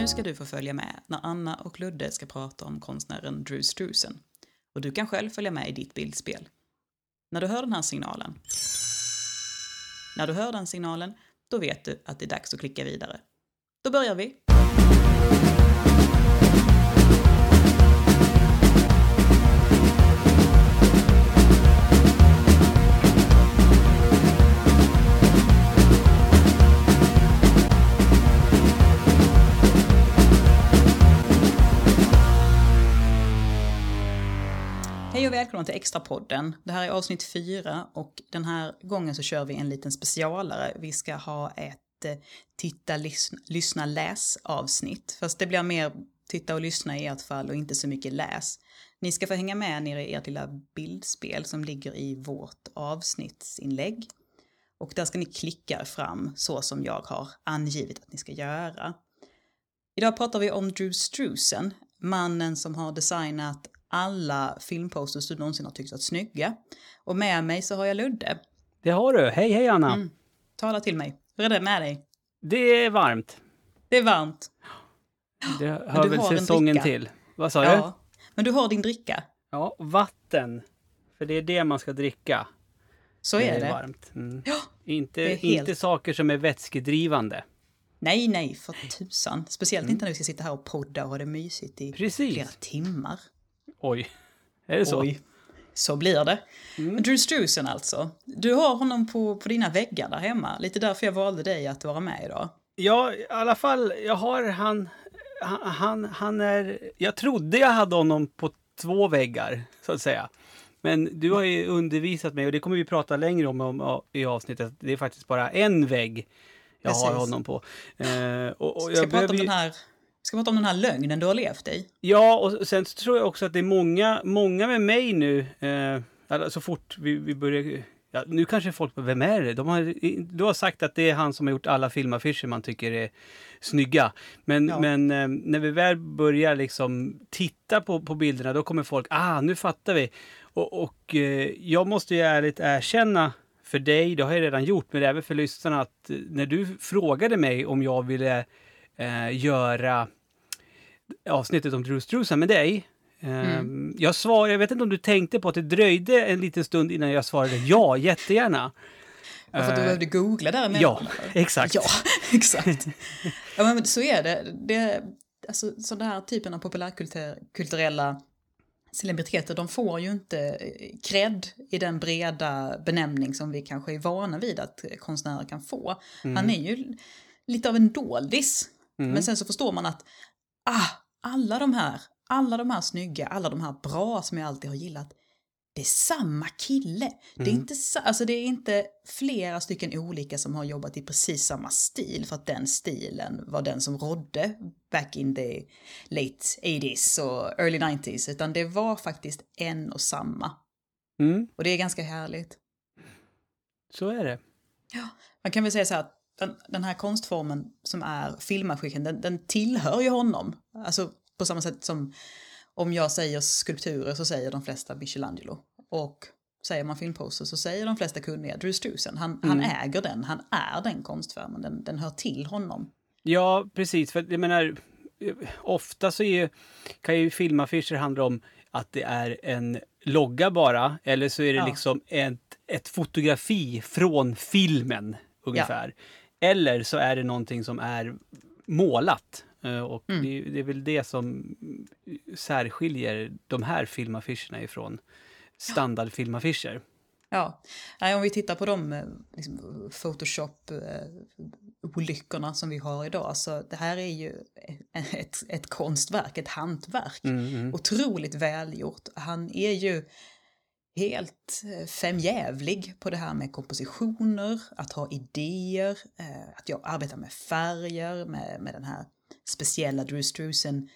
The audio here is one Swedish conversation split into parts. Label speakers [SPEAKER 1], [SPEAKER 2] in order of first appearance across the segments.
[SPEAKER 1] Nu ska du få följa med när Anna och Ludde ska prata om konstnären Drew Struzan. Och du kan själv följa med i ditt bildspel. När du hör den här signalen. När du hör den signalen, då vet du att det är dags att klicka vidare. Då börjar vi! Och välkomna till Extrapodden. Det här är avsnitt fyra och den här gången så kör vi en liten specialare. Vi ska ha ett eh, titta, lyssna, lyssna, läs avsnitt. Fast det blir mer titta och lyssna i ert fall och inte så mycket läs. Ni ska få hänga med nere i ert lilla bildspel som ligger i vårt avsnittsinlägg. Och där ska ni klicka fram så som jag har angivit att ni ska göra. Idag pratar vi om Drew Struzan, mannen som har designat alla filmposters du någonsin har tyckt varit snygga. Och med mig så har jag Ludde.
[SPEAKER 2] Det har du. Hej, hej Anna. Mm.
[SPEAKER 1] Tala till mig. Hur är det med dig?
[SPEAKER 2] Det är varmt.
[SPEAKER 1] Det är varmt.
[SPEAKER 2] Det hör väl säsongen till. Vad sa
[SPEAKER 1] ja.
[SPEAKER 2] du?
[SPEAKER 1] Men du har din dricka.
[SPEAKER 2] Ja, vatten. För det är det man ska dricka.
[SPEAKER 1] Så är det. Är
[SPEAKER 2] det. varmt. Mm.
[SPEAKER 1] Ja,
[SPEAKER 2] inte, helt... inte saker som är vätskedrivande.
[SPEAKER 1] Nej, nej, för tusan. Speciellt mm. inte när vi ska sitta här och podda och ha det mysigt i
[SPEAKER 2] Precis.
[SPEAKER 1] flera timmar.
[SPEAKER 2] Oj, är det så? Oj.
[SPEAKER 1] Så blir det. Mm. Drew Struzan alltså. Du har honom på, på dina väggar där hemma. Lite därför jag valde dig att vara med idag.
[SPEAKER 2] Ja, i alla fall, jag har han... Han, han är... Jag trodde jag hade honom på två väggar, så att säga. Men du har ju undervisat mig, och det kommer vi prata längre om, om i avsnittet, det är faktiskt bara en vägg jag Precis. har honom på.
[SPEAKER 1] Eh, och, och Ska jag prata om den här ska prata om den här lögnen du har levt i.
[SPEAKER 2] Ja, och sen så tror jag också att det är många, många med mig nu, eh, så fort vi, vi börjar... Ja, nu kanske folk vem är det? De har, du har sagt att det är han som har gjort alla filmaffischer man tycker är snygga. Men, ja. men eh, när vi väl börjar liksom titta på, på bilderna, då kommer folk, ah, nu fattar vi. Och, och eh, jag måste ju ärligt erkänna för dig, det har jag redan gjort, men även för lyssnarna, att när du frågade mig om jag ville eh, göra avsnittet om Drew Struzan med dig. Eh, mm. Jag, svar, jag vet inte om du tänkte på att det dröjde en liten stund innan jag svarade ja, jättegärna.
[SPEAKER 1] Ja, för att du behövde googla där
[SPEAKER 2] Ja, exakt.
[SPEAKER 1] Ja, exakt. ja, men så är det. det alltså, så den här typen av populärkulturella celebriteter, de får ju inte cred i den breda benämning som vi kanske är vana vid att konstnärer kan få. Mm. Han är ju lite av en doldis Mm. Men sen så förstår man att ah, alla de här, alla de här snygga, alla de här bra som jag alltid har gillat, det är samma kille. Mm. Det, är mm. inte, alltså det är inte flera stycken olika som har jobbat i precis samma stil för att den stilen var den som rådde back in the late 80s och early 90s, utan det var faktiskt en och samma. Mm. Och det är ganska härligt.
[SPEAKER 2] Så är det.
[SPEAKER 1] Ja, man kan väl säga så här att den, den här konstformen som är filmaskicken, den, den tillhör ju honom. Alltså på samma sätt som om jag säger skulpturer så säger de flesta Michelangelo. Och säger man filmposter så säger de flesta kunniga Drew Struzan. Han, mm. han äger den, han är den konstformen, den, den hör till honom.
[SPEAKER 2] Ja, precis. För jag menar, ofta så är, kan ju filmaffischer handla om att det är en logga bara, eller så är det ja. liksom ett, ett fotografi från filmen ungefär. Ja. Eller så är det någonting som är målat. Eh, och mm. det, det, är väl det som särskiljer de här filmaffischerna ifrån standardfilmaffischer.
[SPEAKER 1] Ja, Nej, om vi tittar på de eh, liksom, Photoshop-olyckorna som vi har idag, så det här är ju ett, ett konstverk, ett hantverk. Mm, mm. Otroligt välgjort. Han är ju helt eh, femjävlig på det här med kompositioner, att ha idéer, eh, att jag arbetar med färger, med, med den här speciella Drew Struzan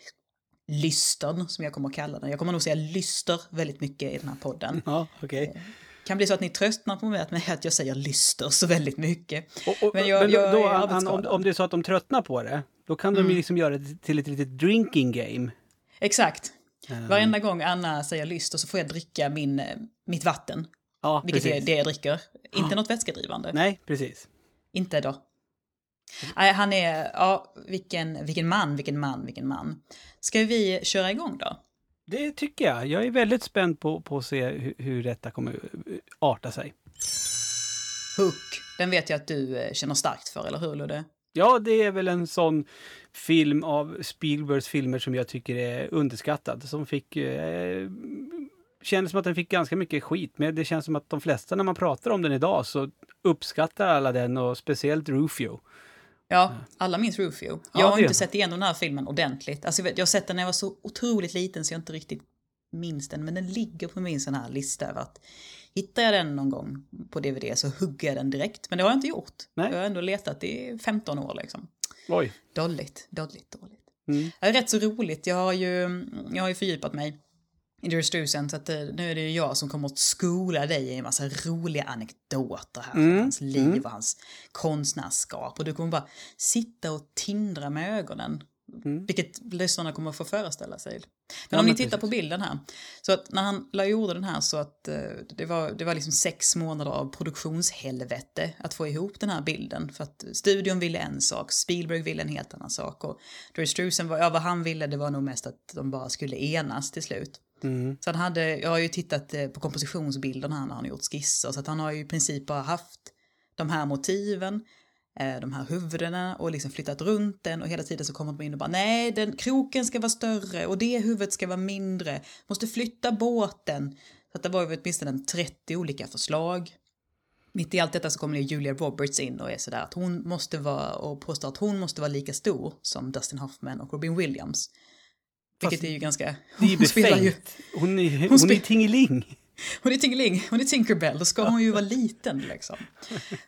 [SPEAKER 1] lystern som jag kommer att kalla den. Jag kommer nog säga lyster väldigt mycket i den här podden.
[SPEAKER 2] Ja, okay.
[SPEAKER 1] Eh, kan bli så att ni tröttnar på mig att jag säger lyster så väldigt mycket.
[SPEAKER 2] Och, och, men jag, men då, jag då, om, om det är så att de tröttnar på det, då kan mm. de ju liksom göra det till ett litet drinking game.
[SPEAKER 1] Exakt. Um. Varenda gång Anna säger lyster så får jag dricka min, mitt vatten. Ja, vilket precis. är det jag dricker. Inte något vätskedrivande.
[SPEAKER 2] Nej, precis.
[SPEAKER 1] Inte då. Nej, han är, ja, vilken, vilken man, vilken man, vilken man. Ska vi köra igång då?
[SPEAKER 2] Det tycker jag. Jag är väldigt spänd på, på att se hur, hur detta kommer eh, arta sig.
[SPEAKER 1] Hook, den vet jag att du eh, känner starkt för, eller hur Ludde?
[SPEAKER 2] Ja, det är väl en sån film av Spielbergs filmer som jag tycker är underskattad. Som fick... Eh, kändes som att den fick ganska mycket skit, men det känns som att de flesta när man pratar om den idag så uppskattar alla den och speciellt Rufio.
[SPEAKER 1] Ja, alla minns Rufio.
[SPEAKER 2] Ja,
[SPEAKER 1] Jag har
[SPEAKER 2] det-
[SPEAKER 1] inte sett igenom den här filmen ordentligt. Alltså, jag vet- jag har sett den när jag var så otroligt liten så jag inte riktigt minns den. Men den ligger på min sån här lista över att hittar jag den någon gång på DVD så hugger jag den direkt. Men det har jag inte gjort.
[SPEAKER 2] Nej.
[SPEAKER 1] Jag har ändå letat i 15 år liksom.
[SPEAKER 2] Oj.
[SPEAKER 1] Dåligt, dåligt, dåligt.
[SPEAKER 2] Mm.
[SPEAKER 1] Det är rätt så roligt. Jag har ju, jag har ju fördjupat mig i Dear Strusen så att eh, nu är det ju jag som kommer att skola dig i en massa roliga anekdoter här
[SPEAKER 2] Mm,
[SPEAKER 1] hans liv
[SPEAKER 2] mm.
[SPEAKER 1] och hans konstnärskap. Och du kommer bara sitta och tindra med ögonen.
[SPEAKER 2] Mm.
[SPEAKER 1] Vilket lyssnarna kommer att få föreställa sig. Men
[SPEAKER 2] Ja,
[SPEAKER 1] om ni tittar
[SPEAKER 2] precis.
[SPEAKER 1] på bilden här. Så att när han la gjorde den här så att eh, det var, det var liksom sex månader av produktionshelvete att få ihop den här bilden. För att studion ville en sak, Spielberg ville en helt annan sak. Och Dre Strusen, var, ja vad han ville det var nog mest att de bara skulle enas till slut.
[SPEAKER 2] Mm.
[SPEAKER 1] Så han hade, jag har ju tittat eh, på kompositionsbilderna här när han har gjort skisser. Så att han har ju i princip bara haft de här motiven, de här huvudena och liksom flyttat runt den och hela tiden så kommer de in och bara nej, den kroken ska vara större och det huvudet ska vara mindre. Måste flytta båten. Så att det var ju åtminstone en 30 olika förslag. Mitt i allt detta så kommer Julia Roberts in och är sådär att hon måste vara och påstår att hon måste vara lika stor som Dustin Hoffman och Robin Williams. Vilket
[SPEAKER 2] Fast
[SPEAKER 1] är ju ganska...
[SPEAKER 2] Det är ju
[SPEAKER 1] hon
[SPEAKER 2] befängt. Hon är, hon
[SPEAKER 1] spel-
[SPEAKER 2] är tingeling.
[SPEAKER 1] Hon är Tingeling, hon är Tinkerbell, då ska hon ju vara liten liksom.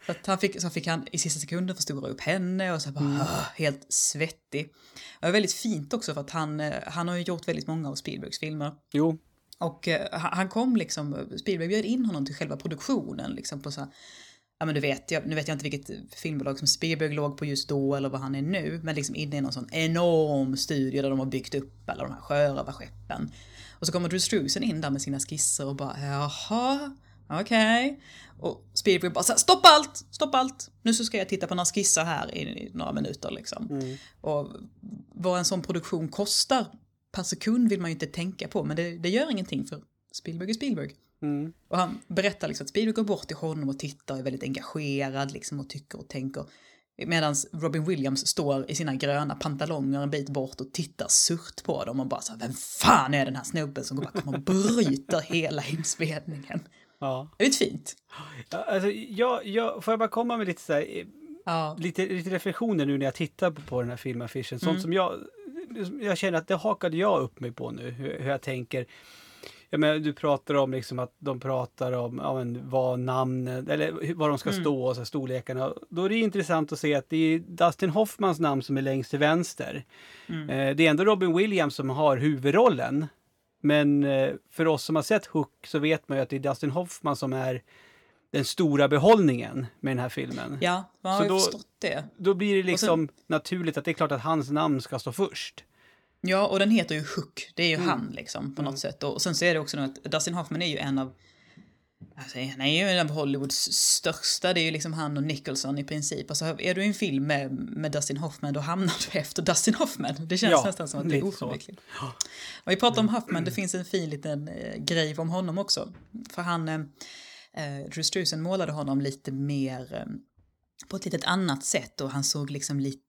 [SPEAKER 1] Så, att han fick, så fick han i sista sekunden förstora upp henne och så bara
[SPEAKER 2] Mm.
[SPEAKER 1] Helt svettig. Det var väldigt fint också för att han, eh, han har ju gjort väldigt många av Spielbergs filmer.
[SPEAKER 2] Jo.
[SPEAKER 1] Och eh, han han kom liksom, Spielberg bjöd in honom till själva produktionen liksom på så här, ja men du vet, jag, nu vet jag inte vilket filmbolag som Spielberg låg på just då eller vad han är nu, men liksom inne i någon sån enorm studio där de har byggt upp alla de här sjörövarskeppen. Och så kommer Drew Struzan in där med sina skisser och bara jaha, okej. Och Spielberg bara så här, stopp allt, stopp allt. Nu så ska jag titta på några skisser här i, i några minuter liksom.
[SPEAKER 2] Mm.
[SPEAKER 1] Och vad en sån produktion kostar per sekund vill man ju inte tänka på, men det, det gör ingenting för Spielberg är Spielberg.
[SPEAKER 2] Mm.
[SPEAKER 1] Och han berättar liksom att Spielberg går bort till honom och tittar och är väldigt engagerad liksom och tycker och tänker. Medan Robin Williams står i sina gröna pantalonger en bit bort och tittar surt på dem och bara så här, vem fan är den här snubben som bara kommer och bryter hela inspelningen.
[SPEAKER 2] Ja.
[SPEAKER 1] Det är lite fint.
[SPEAKER 2] Alltså, jag, jag, får jag bara komma med lite, så här, eh,
[SPEAKER 1] Ja.
[SPEAKER 2] lite, lite reflektioner nu när jag tittar på, på den här filmaffischen. Sånt
[SPEAKER 1] Mm.
[SPEAKER 2] som jag, jag känner att det hakade jag upp mig på nu, hur, hur jag tänker. Jag menar, du pratar om liksom att de pratar om ja, men, vad namnen, eller vad de ska
[SPEAKER 1] Mm.
[SPEAKER 2] stå och så här, storlekarna. Då är det intressant att se att det är Dustin Hoffmans namn som är längst till vänster.
[SPEAKER 1] Mm.
[SPEAKER 2] Eh, det är ändå Robin Williams som har huvudrollen. Men eh, för oss som har sett Hook så vet man ju att det är Dustin Hoffman som är den stora behållningen med den här filmen.
[SPEAKER 1] Ja, man har
[SPEAKER 2] Så
[SPEAKER 1] ju
[SPEAKER 2] då-
[SPEAKER 1] förstått det.
[SPEAKER 2] Då blir det
[SPEAKER 1] Och sen-
[SPEAKER 2] liksom naturligt att det är klart att hans namn ska stå först.
[SPEAKER 1] Ja, och den heter ju Hook. Det är ju
[SPEAKER 2] Mm.
[SPEAKER 1] han liksom på något
[SPEAKER 2] Mm.
[SPEAKER 1] sätt. Och sen så är det också att Dustin Hoffman är ju en av Alltså, han är ju en av Hollywoods största, det är ju liksom han och Nicholson i princip. Alltså är du i en film med, med Dustin Hoffman då hamnar du efter Dustin Hoffman. Det känns
[SPEAKER 2] Ja,
[SPEAKER 1] nästan som att det är oförvekligt. Och vi pratar om Hoffman, det finns en fin liten eh, grej om honom också. För han, eh, eh, Drew Struzan målade honom lite mer eh, på ett litet annat sätt och han såg liksom lite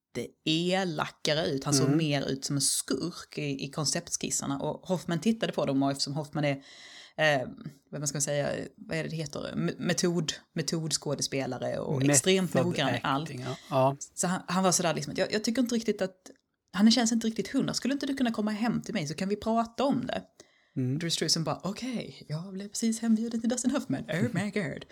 [SPEAKER 1] elakare ut. Han såg
[SPEAKER 2] Mm.
[SPEAKER 1] mer ut som en skurk i, i konceptskissarna och Hoffman tittade på dem och eftersom Hoffman är eh, vad man ska säga, vad är det det heter, metod, metodskådespelare och extremt
[SPEAKER 2] Method
[SPEAKER 1] noggrann i allt.
[SPEAKER 2] Ja.
[SPEAKER 1] Så han, han var sådär liksom, jag, jag tycker inte riktigt att, han känns inte riktigt hundra, skulle inte du kunna komma hem till mig så kan vi prata om det?
[SPEAKER 2] Mm.
[SPEAKER 1] Drew Struzan bara, okej, jag blev precis hembjuden till Dustin Hoffman, oh my god.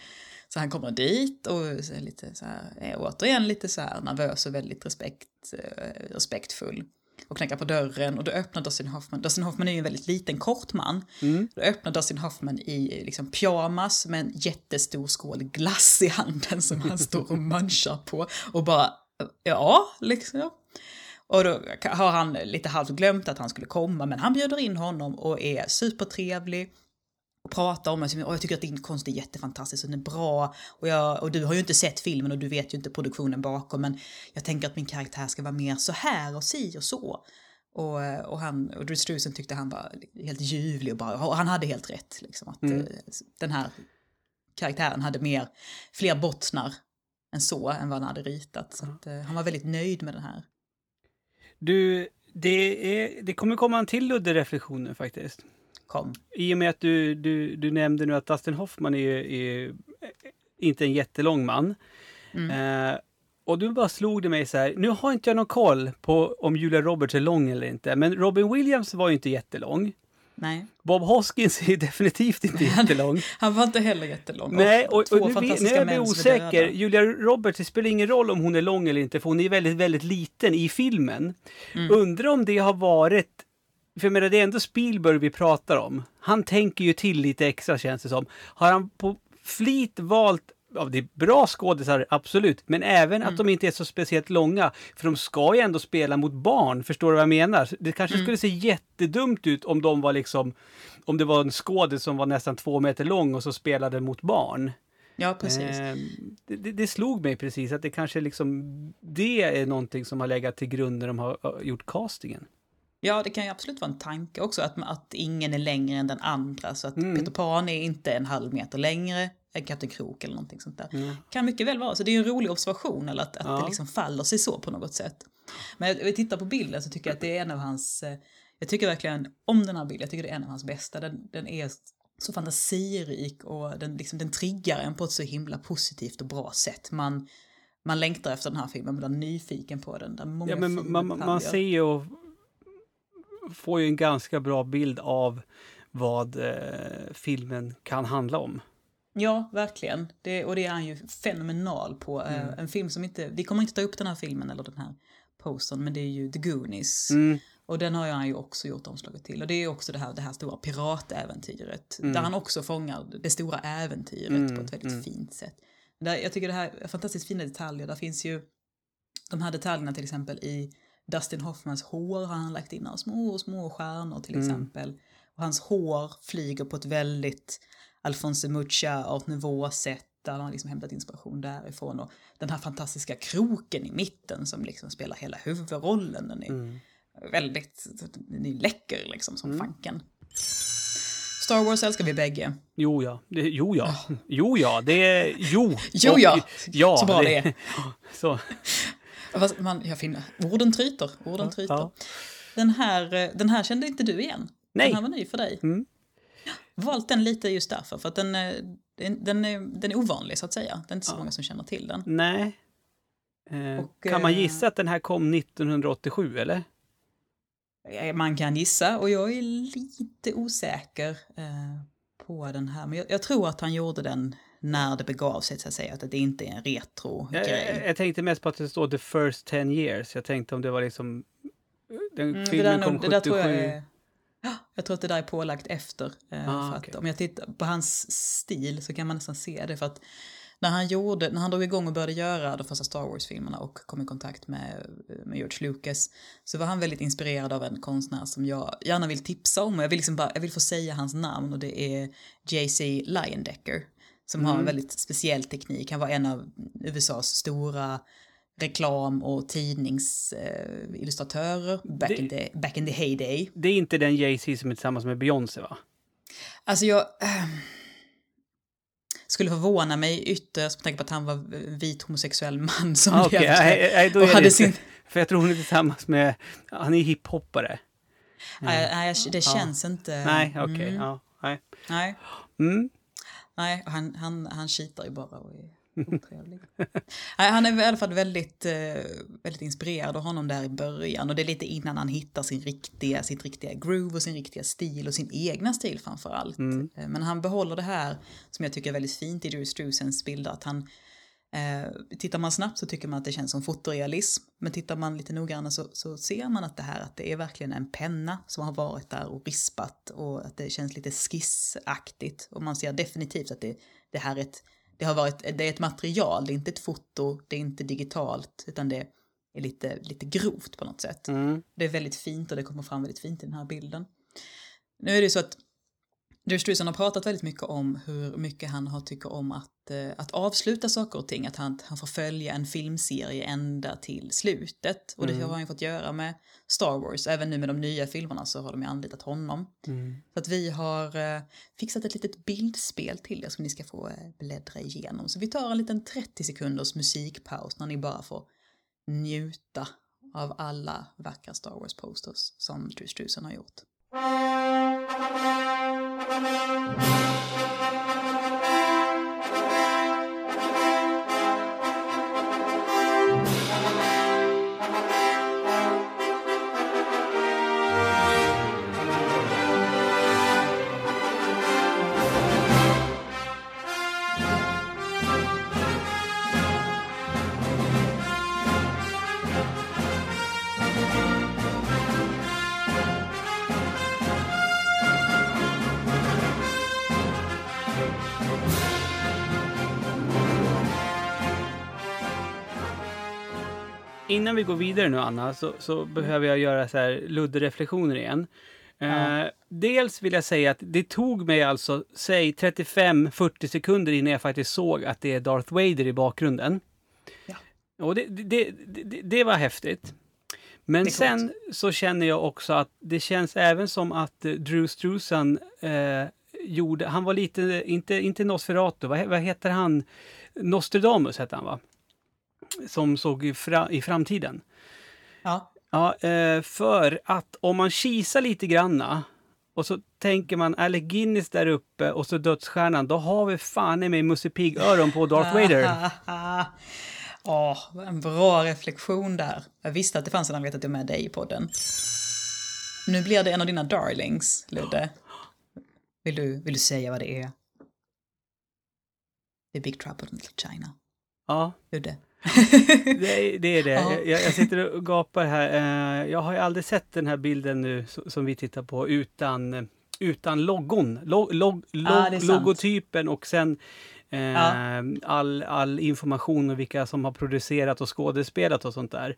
[SPEAKER 1] Så han kommer dit och är lite så här, är återigen lite så här nervös och väldigt respekt, eh, respektfull. Och knackar på dörren och då öppnar Dustin Hoffman, Dustin Hoffman är ju en väldigt liten kort man.
[SPEAKER 2] Mm.
[SPEAKER 1] Då öppnar Dustin Hoffman i liksom pyjamas med en jättestor skål glass i handen som han står och munchar på. Och bara, ja, liksom. Och då har han lite halvt glömt att han skulle komma, men han bjuder in honom och är supertrevlig. Och prata om det. Och jag tycker att din konst är jättefantastisk och den är bra. Och, jag, och du har ju inte sett filmen och du vet ju inte produktionen bakom men jag tänker att min karaktär ska vara mer så här och si och så. Och, och, han, och Drew Struzan tyckte han var helt ljuvlig och bra. Och han hade helt rätt. Liksom, att mm. den här karaktären hade mer, fler bottnar än så än vad han hade ritat. Så att, uh, han var väldigt nöjd med den här.
[SPEAKER 2] Du, det, är, det kommer komma en till udde reflektioner faktiskt.
[SPEAKER 1] Kom.
[SPEAKER 2] I och med att du, du, du nämnde nu att Dustin Hoffman är, är inte en jättelång man. Mm. Eh, och du bara slog det mig så här, nu har inte jag någon koll på om Julia Roberts är lång eller inte, men Robin Williams var ju inte jättelång.
[SPEAKER 1] Nej.
[SPEAKER 2] Bob Hoskins är definitivt inte jättelång.
[SPEAKER 1] Han var inte heller jättelång.
[SPEAKER 2] Nej, och, och, och nu, nu är jag osäker. Julia Roberts, det spelar ingen roll om hon är lång eller inte, för hon är väldigt, väldigt liten i filmen. Mm. Undrar om det har varit för jag menar, det är ändå Spielberg vi pratar om. Han tänker ju till lite extra känns det som. Har han på flit valt ja, det är bra skådisar, absolut, men även mm. att de inte är så speciellt långa. För de ska ju ändå spela mot barn, förstår du vad jag menar? Det kanske mm. skulle se jättedumt ut om de var liksom, om det var en skådis som var nästan två meter lång och så spelade mot barn.
[SPEAKER 1] Ja, precis. Eh,
[SPEAKER 2] det, det, det, slog mig precis att det kanske liksom, det är någonting som har legat till grund när de har gjort castingen.
[SPEAKER 1] Ja, det kan ju absolut vara en tanke också, att, att ingen är längre än den andra. Så att mm. Peter Pan är inte en halv meter längre än Kapten Krok eller någonting sånt där. Mm. Kan mycket väl vara, så det är ju en rolig observation, eller att, att ja. det liksom faller sig så på något sätt. Men jag, jag tittar på bilden så tycker jag att det är en av hans, eh, jag tycker verkligen om den här bilden, jag tycker det är en av hans bästa. Den, den är så fantasirik och den, liksom, den triggar en på ett så himla positivt och bra sätt. Man, man längtar efter den här filmen, man blir nyfiken på den. Där många
[SPEAKER 2] ja, men man, man ser ju får ju en ganska bra bild av vad eh, filmen kan handla om.
[SPEAKER 1] Ja, verkligen. Det, och det är han ju fenomenal på. Eh, mm. en film som inte, vi kommer inte ta upp den här filmen eller den här postern, men det är ju The Goonies. Mm. Och den har han ju också gjort omslaget till. Och det är också det här, det här stora piratäventyret. Mm. Där han också fångar det stora äventyret på ett väldigt mm. fint sätt. Där, jag tycker det här är fantastiskt fina detaljer. Där finns ju de här detaljerna till exempel i Dustin Hoffmans hår har han lagt in några små, små stjärnor till mm. exempel. Och hans hår flyger på ett väldigt Alfonso Mucha art nouveau-sätt där han har liksom hämtat inspiration därifrån. Och den här fantastiska kroken i mitten som liksom spelar hela huvudrollen. Den är mm. väldigt den är läcker liksom som mm. fanken. Star Wars älskar vi bägge.
[SPEAKER 2] Jo ja, det, jo ja, jo ja, det är, jo.
[SPEAKER 1] Jo ja, ja så bra det, det är.
[SPEAKER 2] Så.
[SPEAKER 1] Man, jag finner, orden tryter, orden tryter. Ja. Den, här, eh, den här kände inte du igen.
[SPEAKER 2] Nej.
[SPEAKER 1] Den här var ny för dig. Mm. Valt den lite just därför, för att den, eh, den, den, är, den är ovanlig så att säga. Det är inte så ja. många som känner till den.
[SPEAKER 2] Nej. Eh, Och, kan man gissa att den här kom 1987 eller?
[SPEAKER 1] Man kan gissa och jag är lite osäker eh, på den här. Men jag, jag, tror att han gjorde den när det begav sig, så att säga. Att det inte är en retro-grej.
[SPEAKER 2] Jag, jag, tänkte mest på att det står the first ten years. Jag tänkte om det var liksom... Den mm, filmen
[SPEAKER 1] det där, kom 77. Det där tror jag, är, jag tror att det där är pålagt efter. Eh, ah, för okay. att om jag tittar på hans stil så kan man nästan se det. För att när han, gjorde, när han drog igång och började göra de första Star Wars-filmerna och kom i kontakt med, med George Lucas så var han väldigt inspirerad av en konstnär som jag gärna vill tipsa om. Jag vill, liksom bara, jag vill få säga hans namn och det är J.C. Leyendecker som mm. har en mm. väldigt speciell teknik. Han var en av USAs stora reklam och tidningsillustratörer eh, back, in the, back in the heyday.
[SPEAKER 2] Det är inte den Jay-Z som är tillsammans med Beyoncé va?
[SPEAKER 1] Alltså jag... Äh, skulle förvåna mig ytterst med tanke på att han var vit homosexuell man som
[SPEAKER 2] ah, okay. levde. Nej, då och hade sin... För jag tror hon är tillsammans med, han är hiphoppare.
[SPEAKER 1] Nej, nej det känns ja. inte.
[SPEAKER 2] Nej, okej. Okay. Mm. Ja, nej.
[SPEAKER 1] Nej.
[SPEAKER 2] Mm.
[SPEAKER 1] Nej, han, han, han kitar ju bara och är otrevlig. Nej, han är i alla fall väldigt, eh, väldigt inspirerad av honom där i början. Och det är lite innan han hittar sin riktiga, sitt riktiga groove och sin riktiga stil och sin egna stil framför allt. Mm. Eh, men han behåller det här som jag tycker är väldigt fint i Drew Struzens bilder. Att han, Eh, tittar man snabbt så tycker man att det känns som fotorealism. Men tittar man lite noggrannare så, så ser man att det här att det är verkligen en penna som har varit där och rispat och att det känns lite skissaktigt. Och man ser definitivt att det, det här är ett, det har varit, det är ett material, det är inte ett foto, det är inte digitalt, utan det är lite, lite grovt på något sätt. Mm. Det är väldigt fint och det kommer fram väldigt fint i den här bilden. Nu är det så att Drew Struzan har pratat väldigt mycket om hur mycket han har tycker om att, eh, att avsluta saker och ting, att han, han får följa en filmserie ända till slutet. Och det
[SPEAKER 2] Mm.
[SPEAKER 1] har han ju fått göra med Star Wars, även nu med de nya filmerna så har de ju anlitat honom.
[SPEAKER 2] Mm.
[SPEAKER 1] Så att vi har eh, fixat ett litet bildspel till er som ni ska få eh, bläddra igenom. Så vi tar en liten 30 sekunders musikpaus när ni bara får njuta av alla vackra Star Wars-posters som Drew Struzan har gjort.
[SPEAKER 2] Música Innan vi går vidare nu Anna, så, så behöver jag göra så här luddereflektioner igen.
[SPEAKER 1] Ja.
[SPEAKER 2] Eh, dels vill jag säga att det tog mig alltså, säg 35-40 sekunder innan jag faktiskt såg att det är Darth Vader i bakgrunden.
[SPEAKER 1] Ja.
[SPEAKER 2] Och det, det, det, det, var häftigt. Men sen så känner jag också att det känns även som att eh, Drew Struzan eh, gjorde, han var lite, inte, inte Nosferatu, vad, vad heter han? Nostradamus hette han va? Som såg i, fra, i framtiden.
[SPEAKER 1] Ja,
[SPEAKER 2] Ja, eh, för att om man kisar lite granna och så tänker man Alec Guinness där uppe och så Dödsstjärnan, då har vi fan i mig Musse Pigg-öron på Darth Vader.
[SPEAKER 1] Åh, en bra reflektion där. Jag visste att det fanns en anledning att jag med dig i podden. Nu blir det en av dina darlings, Ludde. Vill du, vill du säga vad det är? Är Big Trouble in Little China.
[SPEAKER 2] Ja,
[SPEAKER 1] Ludde.
[SPEAKER 2] det, det är det.
[SPEAKER 1] Ja.
[SPEAKER 2] Jag, jag sitter och gapar här. Eh, jag har ju aldrig sett den här bilden nu so- som vi tittar på utan, utan loggon. Log, log, log,
[SPEAKER 1] sant.
[SPEAKER 2] logotypen och sen eh,
[SPEAKER 1] Ja.
[SPEAKER 2] all, all information om vilka som har producerat och skådespelat och sånt där.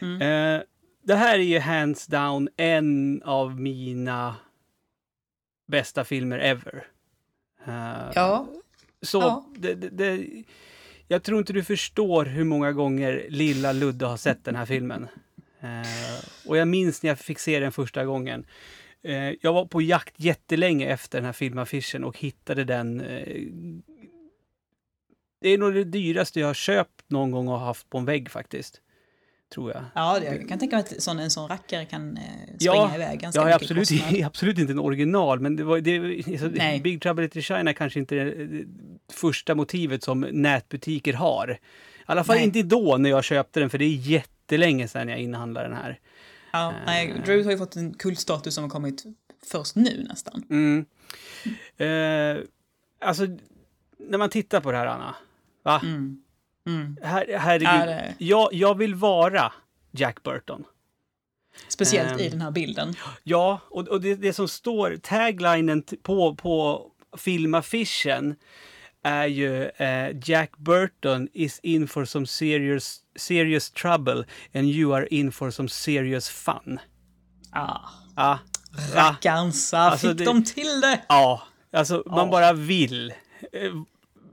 [SPEAKER 1] Mm.
[SPEAKER 2] Eh, det här är ju hands down en av mina bästa filmer ever. Eh,
[SPEAKER 1] Ja,
[SPEAKER 2] Så
[SPEAKER 1] ja.
[SPEAKER 2] Det, det, jag tror inte du förstår hur många gånger lilla Ludde har sett den här filmen. Eh, och jag minns när jag fick se den första gången. Eh, jag var på jakt jättelänge efter den här filmaffischen och hittade den. Eh, det är nog det dyraste jag har köpt någon gång och haft på en vägg faktiskt. Tror jag.
[SPEAKER 1] ja jag kan tänka mig att sån, en sån rackare kan eh, springa
[SPEAKER 2] Ja,
[SPEAKER 1] iväg ganska
[SPEAKER 2] Jag är
[SPEAKER 1] mycket
[SPEAKER 2] absolut,
[SPEAKER 1] kostnad.
[SPEAKER 2] absolut inte en original, men det var, det, alltså. Big Trouble Little China kanske inte är det första motivet som nätbutiker har. I alla fall
[SPEAKER 1] Nej.
[SPEAKER 2] inte då när jag köpte den, för det är jättelänge sedan jag inhandlade den här.
[SPEAKER 1] Ja, nej, Drew har ju fått en kultstatus som har kommit först nu nästan.
[SPEAKER 2] Mm. Eh, alltså, när man tittar på det här, Anna. Va?
[SPEAKER 1] Mm. Mm.
[SPEAKER 2] Her, herregud.
[SPEAKER 1] Det-
[SPEAKER 2] jag, jag vill vara Jack Burton.
[SPEAKER 1] Speciellt i
[SPEAKER 2] Ehm.
[SPEAKER 1] den här bilden.
[SPEAKER 2] Ja, och, och det, det som står, taglinen på, på filmaffischen är ju eh, Jack Burton is in for some serious, serious trouble and you are in for some serious fun.
[SPEAKER 1] Ah,
[SPEAKER 2] Ja, ja,
[SPEAKER 1] rackarnsa,
[SPEAKER 2] Alltså,
[SPEAKER 1] fick
[SPEAKER 2] det-
[SPEAKER 1] de till det?
[SPEAKER 2] ja alltså man
[SPEAKER 1] Ja.
[SPEAKER 2] bara vill eh,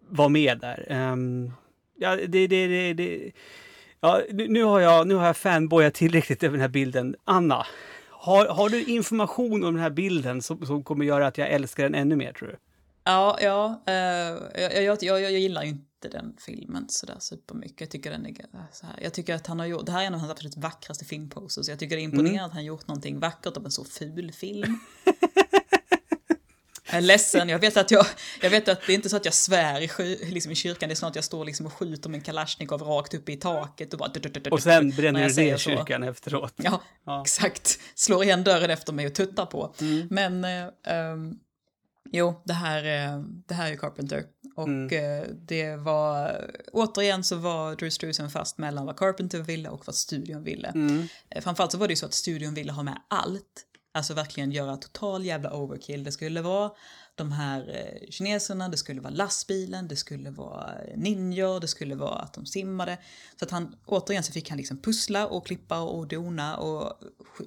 [SPEAKER 2] vara med där. Ehm, ja, det, det, det, det. Ja, nu, nu har jag, nu har jag fanboyat tillräckligt över den här bilden. Anna, har, har du information om den här bilden som, som kommer göra att jag älskar den ännu mer tror du?
[SPEAKER 1] Ja, ja. eh, jag, jag, jag, jag gillar ju inte den filmen sådär supermycket. Jag tycker den är så här. Jag tycker att han har gjort, det här är en av hans absolut vackraste filmposters. Jag tycker det är imponerande
[SPEAKER 2] Mm.
[SPEAKER 1] att han gjort någonting vackert av en så ful film. Jag är ledsen, jag vet att, jag, jag vet att det är inte så att jag svär i, liksom i kyrkan, det är snarare att jag står liksom och skjuter en kalasjnikov rakt upp i taket och bara...
[SPEAKER 2] Och sen bränner du ner
[SPEAKER 1] så.
[SPEAKER 2] kyrkan efteråt.
[SPEAKER 1] Ja,
[SPEAKER 2] Ja.
[SPEAKER 1] exakt. Slår igen dörren efter mig och tuttar på.
[SPEAKER 2] Mm.
[SPEAKER 1] Men eh, ehm, jo, det här, eh, det här är Carpenter. Och
[SPEAKER 2] Mm.
[SPEAKER 1] eh, det var, återigen så var Drew Struzan fast mellan vad Carpenter ville och vad studion ville.
[SPEAKER 2] Mm.
[SPEAKER 1] Framförallt så var det ju så att studion ville ha med allt. Alltså verkligen göra total jävla overkill. Det skulle vara de här eh, kineserna, det skulle vara lastbilen, det skulle vara ninjor, det skulle vara att de simmade. Så att han, återigen så fick han liksom pussla och klippa och dona och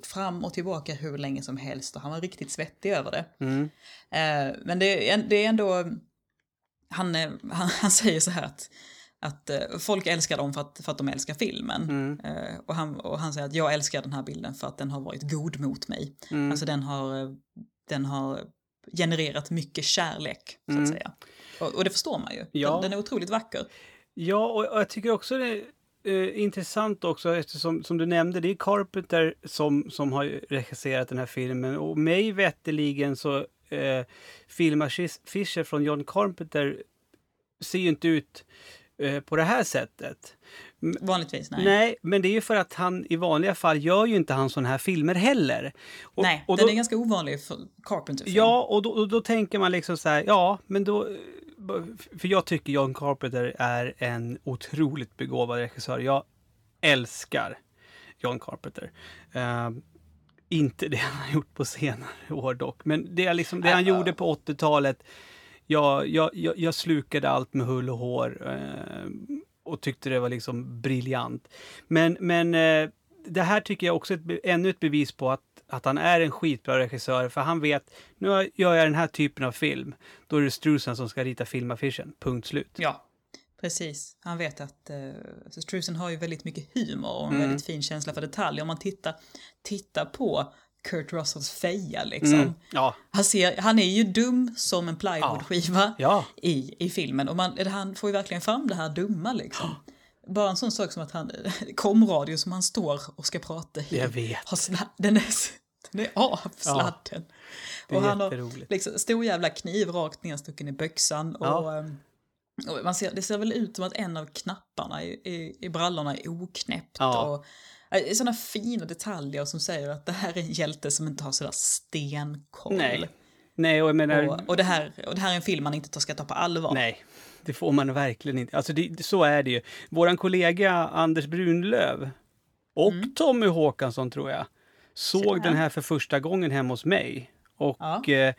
[SPEAKER 1] fram och tillbaka hur länge som helst och han var riktigt svettig över det.
[SPEAKER 2] Mm.
[SPEAKER 1] Eh, men det, är- det är ändå, han, eh, han, han säger så här att, att eh, folk älskar dem för att, för att de älskar filmen.
[SPEAKER 2] Mm.
[SPEAKER 1] Eh, och, han, och han säger att jag älskar den här bilden för att den har varit god mot mig.
[SPEAKER 2] Mm.
[SPEAKER 1] Alltså den har, eh, den har genererat mycket kärlek, så att
[SPEAKER 2] Mm.
[SPEAKER 1] säga. Och, och det förstår man ju.
[SPEAKER 2] Ja.
[SPEAKER 1] Den, den är otroligt vacker.
[SPEAKER 2] Ja, och, och jag tycker också det är eh, intressant också eftersom som du nämnde, det är Carpenter som, som har regisserat den här filmen och mig vetteligen så eh, filmaffischer från John Carpenter ser ju inte ut eh, på det här sättet.
[SPEAKER 1] Vanligtvis, nej.
[SPEAKER 2] Nej. men det är ju för att han i vanliga fall gör ju inte han sådana här filmer heller. Och,
[SPEAKER 1] nej,
[SPEAKER 2] och
[SPEAKER 1] den
[SPEAKER 2] då,
[SPEAKER 1] är ganska ovanlig för Carpenter-film.
[SPEAKER 2] Ja, och då, och då tänker man liksom så här, ja, men då... För jag tycker John Carpenter är en otroligt begåvad regissör. Jag älskar John Carpenter. Eh, inte det han har gjort på senare år dock, men det, är liksom, det han gjorde på 80-talet. Jag, jag, jag, jag slukade allt med hull och hår eh, och tyckte det var liksom briljant. Men, men eh, det här tycker jag också är ett, ännu ett bevis på att, att han är en skitbra regissör. För han vet, nu gör jag den här typen av film. Då är det Strusen som ska rita filmaffischen. Punkt slut.
[SPEAKER 1] Ja, precis. Han vet att uh, Strusen har ju väldigt mycket humor och en
[SPEAKER 2] Mm.
[SPEAKER 1] väldigt fin känsla för detaljer. Om man tittar, tittar på Kurt Russells feja liksom.
[SPEAKER 2] Mm. Ja,
[SPEAKER 1] Han, ser, han är ju dum som en plywoodskiva
[SPEAKER 2] ja.
[SPEAKER 1] i, i filmen och man, han får ju verkligen fram det här dumma liksom. Bara en sån sak som att han, komradio som han står och ska prata i.
[SPEAKER 2] Jag vet.
[SPEAKER 1] Har sla, den, är, den är av sladden.
[SPEAKER 2] Det är
[SPEAKER 1] och han har liksom, stor jävla kniv rakt nedstucken i byxan. Och,
[SPEAKER 2] Ja.
[SPEAKER 1] ehm, och man ser, det ser väl ut som att en av knapparna i, i, i brallorna är oknäppt.
[SPEAKER 2] Ja.
[SPEAKER 1] Och, sådana fina detaljer som säger att det här är en hjälte som inte har sådär stenkoll.
[SPEAKER 2] Nej. Nej, och jag menar...
[SPEAKER 1] Och, och, det här, och det här är en film man inte ska ta på allvar.
[SPEAKER 2] Nej, det får man verkligen inte. Alltså det, så är det ju. Våran kollega Anders Brunlöv och
[SPEAKER 1] Mm.
[SPEAKER 2] Tommy Håkansson tror jag såg
[SPEAKER 1] Tjena.
[SPEAKER 2] den här för första gången hemma hos mig. Och
[SPEAKER 1] Ja.
[SPEAKER 2] eh,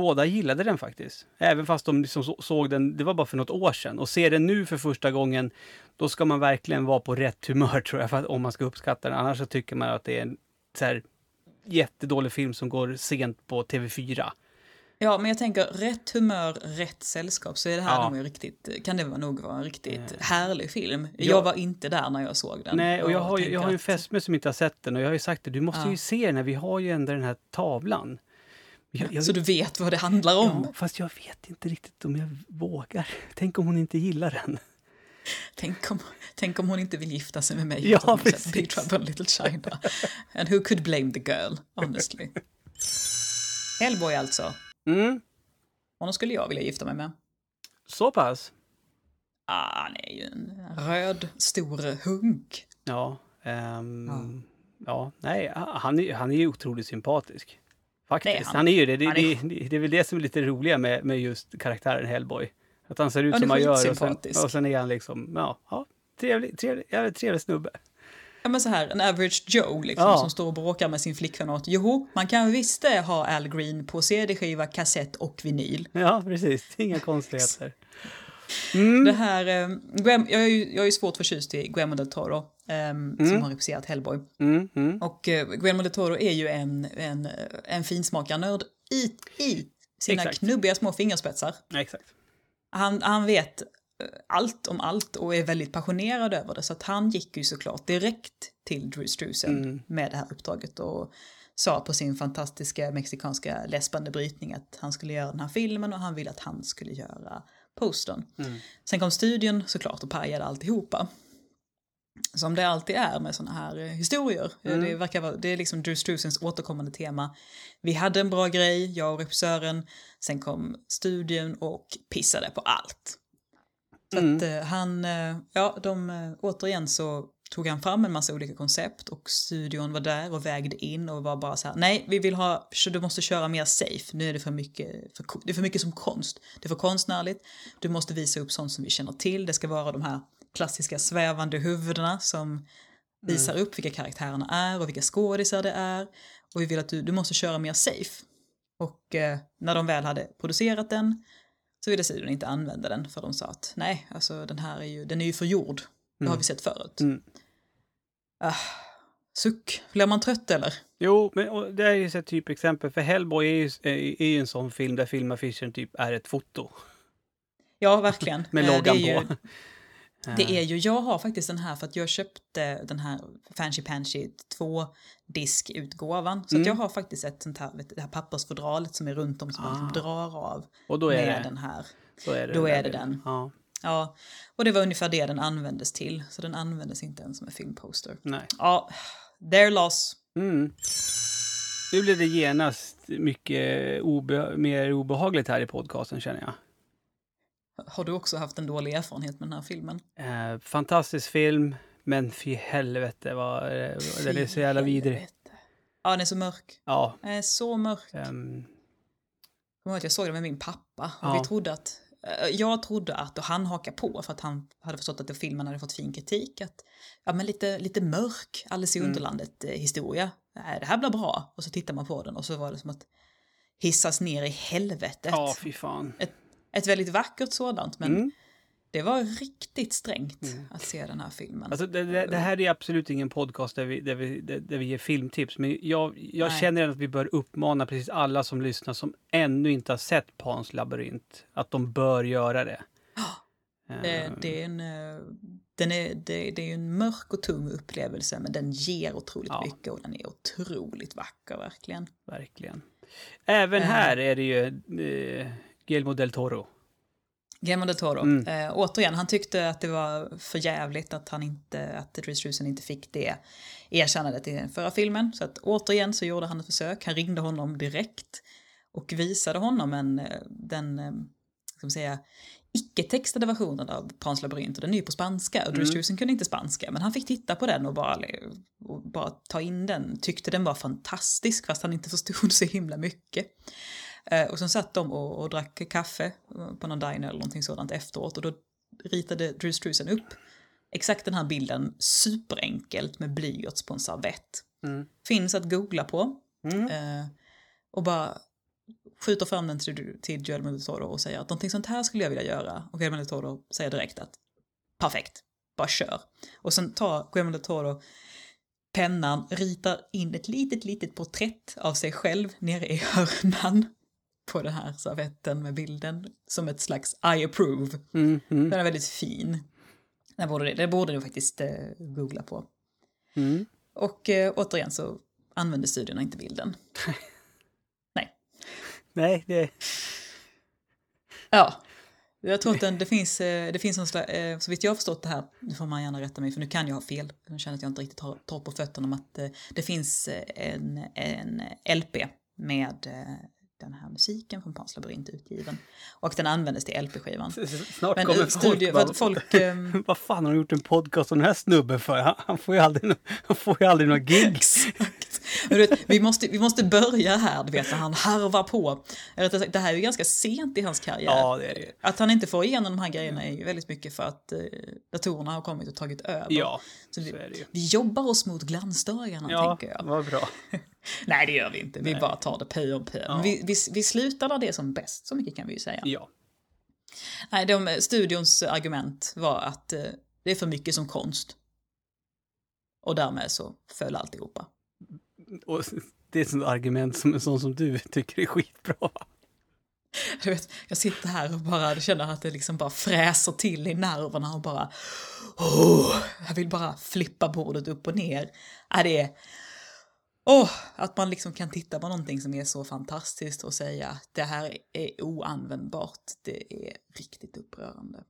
[SPEAKER 2] båda gillade den faktiskt. Även fast de liksom så, såg den, det var bara för något år sedan. Och ser den nu för första gången, då ska man verkligen vara på rätt humör tror jag, för att, om man ska uppskatta den. Annars så tycker man att det är en så här, jättedålig film som går sent på TV4.
[SPEAKER 1] Ja, men jag tänker rätt humör, rätt sällskap så är det här
[SPEAKER 2] Ja.
[SPEAKER 1] nog riktigt, kan det nog vara en riktigt
[SPEAKER 2] Eh.
[SPEAKER 1] härlig film.
[SPEAKER 2] Ja.
[SPEAKER 1] Jag var inte där när jag såg den.
[SPEAKER 2] Nej, och jag har, jag har ju en fästmö som inte har sett den och jag har ju sagt det, du måste
[SPEAKER 1] Ja.
[SPEAKER 2] ju se den här, vi har ju ändå den här tavlan. Jag, jag,
[SPEAKER 1] Så du vet vad det handlar om.
[SPEAKER 2] ja, fast jag vet inte riktigt om jag vågar. Tänk om hon inte gillar den.
[SPEAKER 1] Tänk, om, tänk om hon inte vill gifta sig med mig.
[SPEAKER 2] Ja, precis.
[SPEAKER 1] Big Trouble in Little China. And who could blame the girl, honestly. Hellboy alltså.
[SPEAKER 2] Mm,
[SPEAKER 1] Honom skulle jag vilja gifta mig med.
[SPEAKER 2] så pass?
[SPEAKER 1] Ah, han är ju en röd, stor hunk.
[SPEAKER 2] Ja, ehm, ja. nej, han han är ju otroligt sympatisk. Faktiskt,
[SPEAKER 1] är
[SPEAKER 2] han.
[SPEAKER 1] han.
[SPEAKER 2] är ju det. Det,
[SPEAKER 1] Han
[SPEAKER 2] det,
[SPEAKER 1] är-
[SPEAKER 2] det, det är väl det som är lite roliga med, med just karaktären Hellboy. Att han ser ut
[SPEAKER 1] är
[SPEAKER 2] som han gör och sen, och sen är han liksom, ja, ja trevlig, trevlig, jävligt trevlig snubbe.
[SPEAKER 1] Ja men så här, en average Joe liksom,
[SPEAKER 2] Ja.
[SPEAKER 1] som står och bråkar med sin flickvän åt. Jo, man kan visst det ha Al Green på CD-skiva, kassett och vinyl.
[SPEAKER 2] Ja, precis. Inga konstigheter. Mm.
[SPEAKER 1] Det här, eh, Guem, jag, är ju, jag är ju svårt förtjust i Guillermo del Toro, eh, som har regisserat Hellboy.
[SPEAKER 2] Mm, mm.
[SPEAKER 1] Och eh, Guillermo del Toro är ju en, en, en finsmakarnörd i, i sina
[SPEAKER 2] Exakt.
[SPEAKER 1] knubbiga små fingerspetsar.
[SPEAKER 2] Exakt.
[SPEAKER 1] Han, han vet eh, allt om allt och är väldigt passionerad över det. Så att han gick ju såklart direkt till Drew Struzan
[SPEAKER 2] Mm.
[SPEAKER 1] med det här uppdraget och sa på sin fantastiska mexikanska läspande brytning att han skulle göra den här filmen och han ville att han skulle göra postern.
[SPEAKER 2] Mm.
[SPEAKER 1] Sen kom studion såklart och pajade alltihopa. Som det alltid är med sådana här eh, historier. Eh,
[SPEAKER 2] Mm.
[SPEAKER 1] Det, verkar vara, det är liksom Drew Struzans återkommande tema. Vi hade en bra grej, jag och regissören. Sen kom studion och pissade på allt. Så
[SPEAKER 2] Mm.
[SPEAKER 1] att eh, han, ja, de, återigen så tog han fram en massa olika koncept och studion var där och vägde in och var bara så här, nej, vi vill ha, du måste köra mer safe, nu är det för mycket, för, det är för mycket som konst, det är för konstnärligt, du måste visa upp sånt som vi känner till, det ska vara de här klassiska svävande huvudena som visar upp vilka karaktärerna är och vilka skådisar det är och vi vill att du, du måste köra mer safe. Och eh, när de väl hade producerat den så ville studion inte använda den för de sa att nej, alltså den här är ju, den är ju för jord. Det har
[SPEAKER 2] Mm.
[SPEAKER 1] vi sett förut.
[SPEAKER 2] Mm.
[SPEAKER 1] Ah, suck, blir man trött eller?
[SPEAKER 2] Jo, men och det är ju ett typexempel. För Hellboy är ju, är, är ju en sån film där filmaffischen typ är ett foto.
[SPEAKER 1] Ja, verkligen.
[SPEAKER 2] Med
[SPEAKER 1] Eh,
[SPEAKER 2] loggan
[SPEAKER 1] ju,
[SPEAKER 2] på.
[SPEAKER 1] Det är ju, jag har faktiskt den här för att jag köpte den här Fancy Pansy 2-diskutgåvan. Så
[SPEAKER 2] Mm.
[SPEAKER 1] att jag har faktiskt ett sånt här, det här pappersfodralet som är runt om som man
[SPEAKER 2] Ah.
[SPEAKER 1] liksom drar av
[SPEAKER 2] Och då är
[SPEAKER 1] med
[SPEAKER 2] det,
[SPEAKER 1] den här.
[SPEAKER 2] då är det,
[SPEAKER 1] då är det den.
[SPEAKER 2] Ja,
[SPEAKER 1] Ja, och det var ungefär det den användes till. Så den användes inte ens som en filmposter.
[SPEAKER 2] nej.
[SPEAKER 1] Ja, their loss.
[SPEAKER 2] Mm. Nu blir det genast mycket obe mer obehagligt här i podcasten känner jag.
[SPEAKER 1] Har du också haft en dålig erfarenhet med den här filmen?
[SPEAKER 2] Eh, fantastisk film, men fy helvete vad eh, den är så jävla vidrig.
[SPEAKER 1] Ja, den är så mörk.
[SPEAKER 2] Ja.
[SPEAKER 1] Den är så mörk.
[SPEAKER 2] ehm,
[SPEAKER 1] Jag, att jag såg det med min pappa och
[SPEAKER 2] Ja.
[SPEAKER 1] vi trodde att eh, jag trodde att, och han hakade på för att han hade förstått att den filmen hade fått fin kritik, att ja men lite, lite mörk Alice i
[SPEAKER 2] Mm.
[SPEAKER 1] Underlandet historia. Nej, det här blir bra. Och så tittar man på den och så var det som att hissas ner i helvetet.
[SPEAKER 2] ja, fy fan.
[SPEAKER 1] Ett väldigt vackert sådant, men
[SPEAKER 2] Mm.
[SPEAKER 1] det var riktigt strängt
[SPEAKER 2] Mm.
[SPEAKER 1] att se den här filmen.
[SPEAKER 2] Alltså, det, det, det här är absolut ingen podcast där vi, där vi, där, vi ger filmtips, men jag, jag
[SPEAKER 1] Nej.
[SPEAKER 2] känner att vi bör uppmana precis alla som lyssnar som ännu inte har sett Pans labyrint, att de bör göra det.
[SPEAKER 1] det,
[SPEAKER 2] Ehm,
[SPEAKER 1] det är en... eh, Den är, det, det är en mörk och tung upplevelse men den ger otroligt
[SPEAKER 2] Ja.
[SPEAKER 1] mycket och den är otroligt vacker verkligen.
[SPEAKER 2] Verkligen. Även
[SPEAKER 1] Eh.
[SPEAKER 2] här är det ju eh, Guillermo del Toro.
[SPEAKER 1] Guillermo del Toro.
[SPEAKER 2] Mm.
[SPEAKER 1] Eh, återigen, han tyckte att det var för jävligt att han inte, att Dries Struzan inte fick det erkännandet i den förra filmen. Så att återigen så gjorde han ett försök. Han ringde honom direkt och visade honom en, eh, den, eh, ska man säga, icke-textade versionen av Pans labyrint och den är ju på spanska och Dries
[SPEAKER 2] Mm.
[SPEAKER 1] Kunde inte spanska men han fick titta på den och bara, och bara ta in den, tyckte den var fantastisk fast han inte förstod så himla mycket. Eh, och sen satt de och, och drack kaffe på någon diner eller någonting sådant efteråt och då ritade Drew Struzan upp exakt den här bilden superenkelt med blyerts på en servett.
[SPEAKER 2] Mm.
[SPEAKER 1] Finns att googla på
[SPEAKER 2] Mm.
[SPEAKER 1] eh, och bara skjuter fram den till, till Guillermo del Toro och säger att någonting sånt här skulle jag vilja göra. Och Guillermo del Toro säger direkt att perfekt, bara kör. Och sen tar Guillermo del Toro pennan, ritar in ett litet, litet porträtt av sig själv nere i hörnan på den här servetten med bilden som ett slags I approve.
[SPEAKER 2] Mm. Mm.
[SPEAKER 1] Den är väldigt fin. Det borde, det, det borde du faktiskt eh, googla på.
[SPEAKER 2] Mm.
[SPEAKER 1] Och eh, återigen så använder studierna inte bilden.
[SPEAKER 2] Nej, det...
[SPEAKER 1] Ja, jag tror att den, det finns, eh, det finns någon slags, eh, så vitt jag har förstått det här, nu får man gärna rätta mig för nu kan jag ha fel, jag känner att jag inte riktigt har torr på fötterna om att eh, det finns en, en LP med den här musiken från Pans labyrint utgiven. Och den användes till LP-skivan.
[SPEAKER 2] Snart
[SPEAKER 1] Men
[SPEAKER 2] kommer
[SPEAKER 1] studie,
[SPEAKER 2] folk
[SPEAKER 1] folk ehm,
[SPEAKER 2] Vad fan har de gjort en podcast om den här snubben för? Han, han får ju aldrig, han får ju aldrig några gigs.
[SPEAKER 1] Vet, vi, måste, vi måste börja här, du vet, när han harvar på. Det här är ju ganska sent i hans karriär.
[SPEAKER 2] Ja, det är det.
[SPEAKER 1] Att han inte får igenom de här grejerna är ju väldigt mycket för att eh, datorerna har kommit och tagit över.
[SPEAKER 2] Ja,
[SPEAKER 1] Så vi,
[SPEAKER 2] så
[SPEAKER 1] vi jobbar oss mot glansdagarna,
[SPEAKER 2] Ja,
[SPEAKER 1] tänker jag.
[SPEAKER 2] vad bra.
[SPEAKER 1] Nej, det gör vi inte. Vi bara tar det pö om pö.
[SPEAKER 2] Ja.
[SPEAKER 1] Vi, vi, vi slutar där det är som bäst, så mycket kan vi ju säga.
[SPEAKER 2] Ja.
[SPEAKER 1] Nej, de, studions argument var att eh, det är för mycket som konst. Och därmed så föll alltihopa.
[SPEAKER 2] Och det är ett argument som en sån som du tycker är skitbra.
[SPEAKER 1] Du vet, jag sitter här och bara känner att det liksom bara fräser till i nerverna och bara... Oh, jag vill bara flippa bordet upp och ner. Är det är... Åh, att man liksom kan titta på någonting som är så fantastiskt och säga att det här är oanvändbart. Det är riktigt upprörande.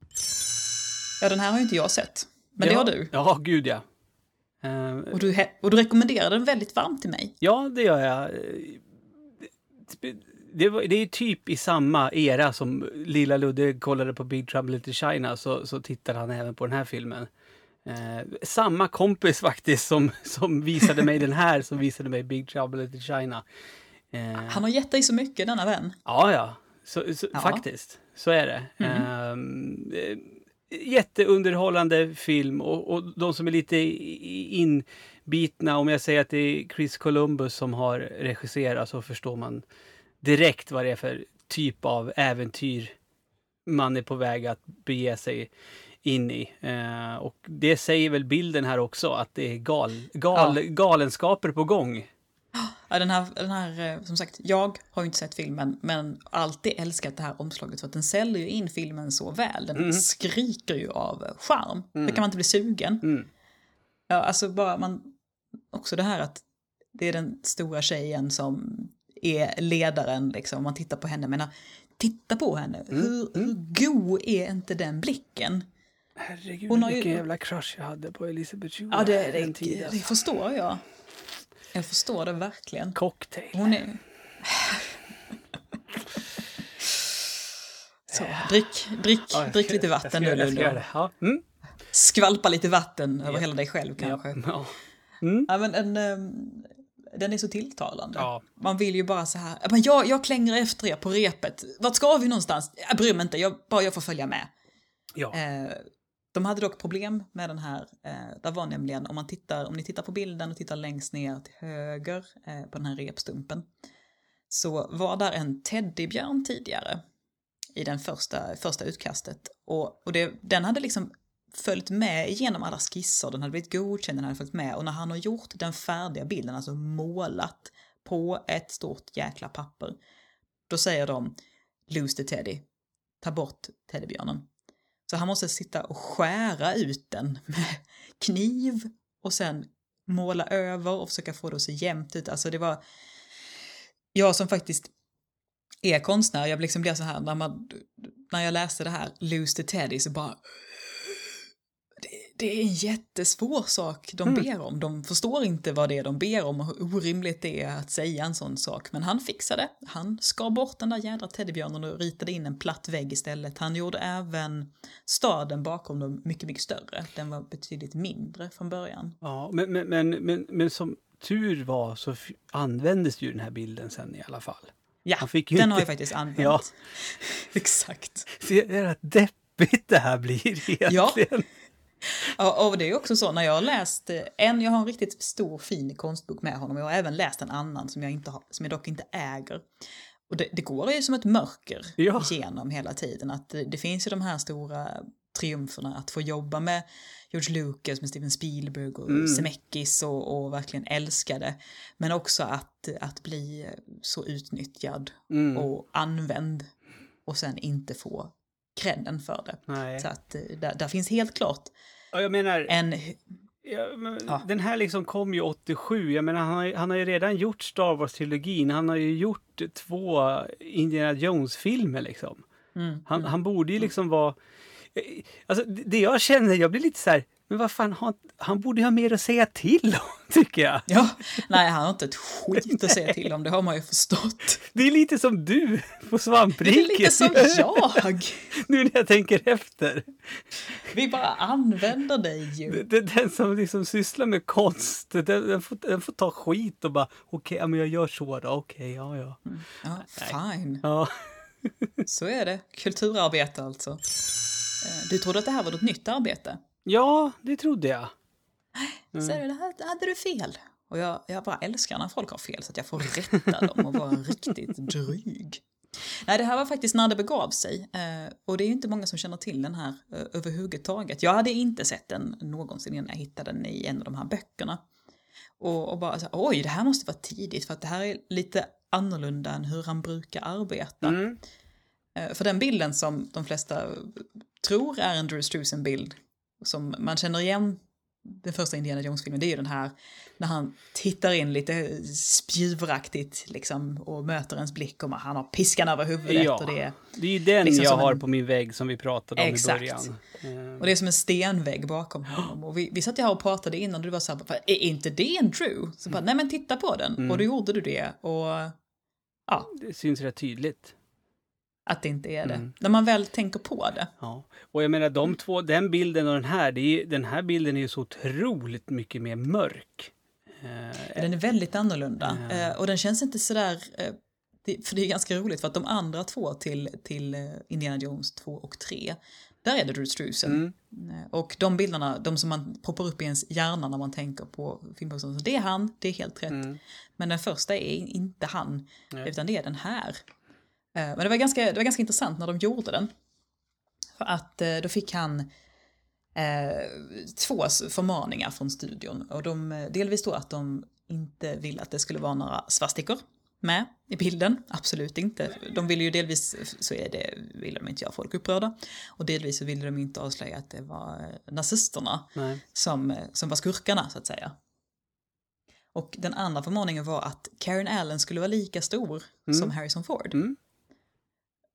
[SPEAKER 1] Ja, den här har ju inte jag sett. Men det
[SPEAKER 2] ja.
[SPEAKER 1] har du.
[SPEAKER 2] Ja, gud ja. Eh,
[SPEAKER 1] Och du, och du rekommenderar den väldigt varmt till mig.
[SPEAKER 2] Ja, det gör jag. Det, det, var, det är typ i samma era som Lilla Ludde kollade på Big Trouble Little China så, så tittade han även på den här filmen. Eh, samma kompis faktiskt som, som visade mig den här som visade mig Big Trouble Little China. Eh,
[SPEAKER 1] Han har gett dig så mycket, denna vän.
[SPEAKER 2] Ja, ja. Så, så,
[SPEAKER 1] Ja.
[SPEAKER 2] Faktiskt, så är det. Ehm, eh, jätteunderhållande film och, och de som är lite inbitna, om jag säger att det är Chris Columbus som har regisserat så förstår man direkt vad det är för typ av äventyr man är på väg att bege sig in i. Eh, och det säger väl bilden här också, att det är gal, gal,
[SPEAKER 1] Ja.
[SPEAKER 2] galenskaper på gång.
[SPEAKER 1] Ja, den här, den här, eh, som sagt, jag har ju inte sett filmen, men alltid älskat det här omslaget för att den säljer ju in filmen så väl. Den skriker ju av charm. Då kan man inte bli sugen.
[SPEAKER 2] Mm.
[SPEAKER 1] Ja, alltså bara man, också det här att det är den stora tjejen som är ledaren, liksom. Man tittar på henne, men titta på henne. Hur, hur god är inte den blicken?
[SPEAKER 2] Herregud,
[SPEAKER 1] Hon har ju-
[SPEAKER 2] vilken jävla crush jag hade på Elisabeth Shue.
[SPEAKER 1] Ja, det, det,
[SPEAKER 2] tiden.
[SPEAKER 1] det förstår jag. Jag förstår det verkligen.
[SPEAKER 2] Cocktail.
[SPEAKER 1] Hon är... Så, drick, drick,
[SPEAKER 2] Ja,
[SPEAKER 1] drick
[SPEAKER 2] ska-
[SPEAKER 1] lite vatten nu
[SPEAKER 2] det. Ja. Mm.
[SPEAKER 1] Skvalpa lite vatten över
[SPEAKER 2] Ja.
[SPEAKER 1] hela dig själv kanske.
[SPEAKER 2] Ja.
[SPEAKER 1] Ja.
[SPEAKER 2] Ja.
[SPEAKER 1] men en, ehm, den är så tilltalande.
[SPEAKER 2] Ja.
[SPEAKER 1] Man vill ju bara så här, "Ja, men jag, jag klänger efter er på repet. Vart ska vi någonstans? Jag bryr mig inte, jag, bara jag får följa med.
[SPEAKER 2] Ja.
[SPEAKER 1] Eh, de hade dock problem med den här. Eh, där var nämligen, om, man tittar, om ni tittar på bilden och tittar längst ner till höger eh, på den här repstumpen. Så var där en teddybjörn tidigare i den första, första utkastet. Och, och det, den hade liksom följt med igenom alla skisser, den hade blivit godkänd, den hade följt med. Och när han har gjort den färdiga bilden, alltså målat på ett stort jäkla papper, då säger de lose the teddy, ta bort teddybjörnen. Så han måste sitta och skära ut den med kniv och sen måla över och försöka få det att se jämnt ut. Alltså det var... Jag som faktiskt är konstnär, jag liksom blev så här när, man, när jag läste det här, Lose the Teddy, så bara... Det, är en jättesvår sak de
[SPEAKER 2] Mm.
[SPEAKER 1] ber om. De förstår inte vad det är de ber om och hur orimligt det är att säga en sån sak. Men han fixade. Han skar bort den där jädra teddybjörnen och ritade in en platt vägg istället. Han gjorde även staden bakom dem mycket, mycket större. Den var betydligt mindre från början.
[SPEAKER 2] Ja, men, men, men, men, men som tur var så användes ju den här bilden sen i alla fall.
[SPEAKER 1] Ja, den
[SPEAKER 2] inte-
[SPEAKER 1] har jag faktiskt använt.
[SPEAKER 2] Ja.
[SPEAKER 1] Exakt.
[SPEAKER 2] Det är rätt deppigt det här blir egentligen.
[SPEAKER 1] Ja, och det är också så när jag har läst eh, en, jag har en riktigt stor fin konstbok med honom. Jag har även läst en annan som jag, inte har, som jag dock inte äger. Och det, det går ju som ett mörker
[SPEAKER 2] Ja.
[SPEAKER 1] genom hela tiden. Att det, det finns ju de här stora triumferna att få jobba med George Lucas, med Steven Spielberg och
[SPEAKER 2] Mm.
[SPEAKER 1] Zemeckis och, och verkligen älska det. Men också att, att bli så utnyttjad
[SPEAKER 2] Mm.
[SPEAKER 1] och använd och sen inte få credden för det.
[SPEAKER 2] Nej.
[SPEAKER 1] Så att eh, där, där finns helt klart
[SPEAKER 2] Ja, jag menar,
[SPEAKER 1] en...
[SPEAKER 2] ja, men
[SPEAKER 1] Ja.
[SPEAKER 2] den här liksom kom ju 87. Jag menar, han har, han har ju redan gjort Star Wars-trilogin. Han har ju gjort två Indiana Jones-filmer liksom.
[SPEAKER 1] Mm,
[SPEAKER 2] Han, han borde ju liksom vara... eh, Alltså det det jag känner, jag blir lite så här, men vad fan, han, han borde ju ha mer att säga till om, tycker jag.
[SPEAKER 1] Ja, nej han har inte ett skit att säga till om, det har man ju förstått.
[SPEAKER 2] Det är lite som du på
[SPEAKER 1] Det
[SPEAKER 2] svampriket.
[SPEAKER 1] är lite som jag.
[SPEAKER 2] nu när jag tänker efter.
[SPEAKER 1] Vi bara använder dig ju.
[SPEAKER 2] Det, det, den som liksom sysslar med konst, den, den, får, den får ta skit och bara okej, ja, men jag gör så då, okej, ja, ja.
[SPEAKER 1] Ja, fine,
[SPEAKER 2] Ja,
[SPEAKER 1] så är det. Kulturarbete alltså. Eh, Du trodde att det här var något nytt arbete?
[SPEAKER 2] Ja det trodde jag.
[SPEAKER 1] Så är det, här hade du fel. Och jag, jag bara älskar när folk har fel så att jag får rätta dem och vara riktigt dryg. Nej, det här var faktiskt när det begav sig. Eh, och det är ju inte många som känner till den här eh, överhuvudtaget. Jag hade inte sett den någonsin innan jag hittade den i en av de här böckerna. Och, och bara så här, oj, det här måste vara tidigt för att det här är lite annorlunda än hur han brukar arbeta.
[SPEAKER 2] Mm.
[SPEAKER 1] Eh, För den bilden som de flesta tror är en Drew Struzan-bild, som man känner igen den första Indiana Jones-filmen, det är ju den här när han tittar in lite spjuveraktigt liksom, och möter ens blick och han har piskan över huvudet.
[SPEAKER 2] Ja,
[SPEAKER 1] Och, det är,
[SPEAKER 2] det är ju den
[SPEAKER 1] liksom
[SPEAKER 2] jag har
[SPEAKER 1] en-
[SPEAKER 2] på min vägg som vi pratade om
[SPEAKER 1] Exakt.
[SPEAKER 2] i början. Eh,
[SPEAKER 1] och det är som en stenvägg bakom honom. Och vi, vi satt ju här och pratade innan och du var så här, är inte det en Drew? Så bara, nej men titta på den.
[SPEAKER 2] Mm.
[SPEAKER 1] Och då gjorde du det. Och ja,
[SPEAKER 2] Det syns rätt tydligt.
[SPEAKER 1] Att det inte är det.
[SPEAKER 2] Mm.
[SPEAKER 1] När man väl tänker på det.
[SPEAKER 2] Ja. Och jag menar de två, den bilden och den här, är, den här bilden är ju så otroligt mycket mer mörk. Eh,
[SPEAKER 1] Den är väldigt annorlunda.
[SPEAKER 2] Ja.
[SPEAKER 1] Eh, och den känns inte sådär... Eh, det, för det är ganska roligt för att de andra två till, till eh, Indiana Jones 2 och 3, Där är det Drew Struzan.
[SPEAKER 2] Mm.
[SPEAKER 1] Eh, Och de bilderna, de som man poppar upp i ens hjärna när man tänker på filmposten, så det är han, det är helt rätt.
[SPEAKER 2] Mm.
[SPEAKER 1] Men den första är inte han,
[SPEAKER 2] Nej.
[SPEAKER 1] utan det är den här. Eh, Men det var, ganska, det var ganska intressant när de gjorde den. För att eh, då fick han eh, två förmaningar från studion. Och de, delvis då att de inte ville att det skulle vara några svastikor med i bilden. Absolut inte. De ville ju delvis, så är det, ville de inte göra folk upprörda. Och delvis så ville de inte avslöja att det var nazisterna
[SPEAKER 2] Nej.
[SPEAKER 1] som, som var skurkarna så att säga. Och den andra förmaningen var att Karen Allen skulle vara lika stor som Harrison Ford.
[SPEAKER 2] Mm.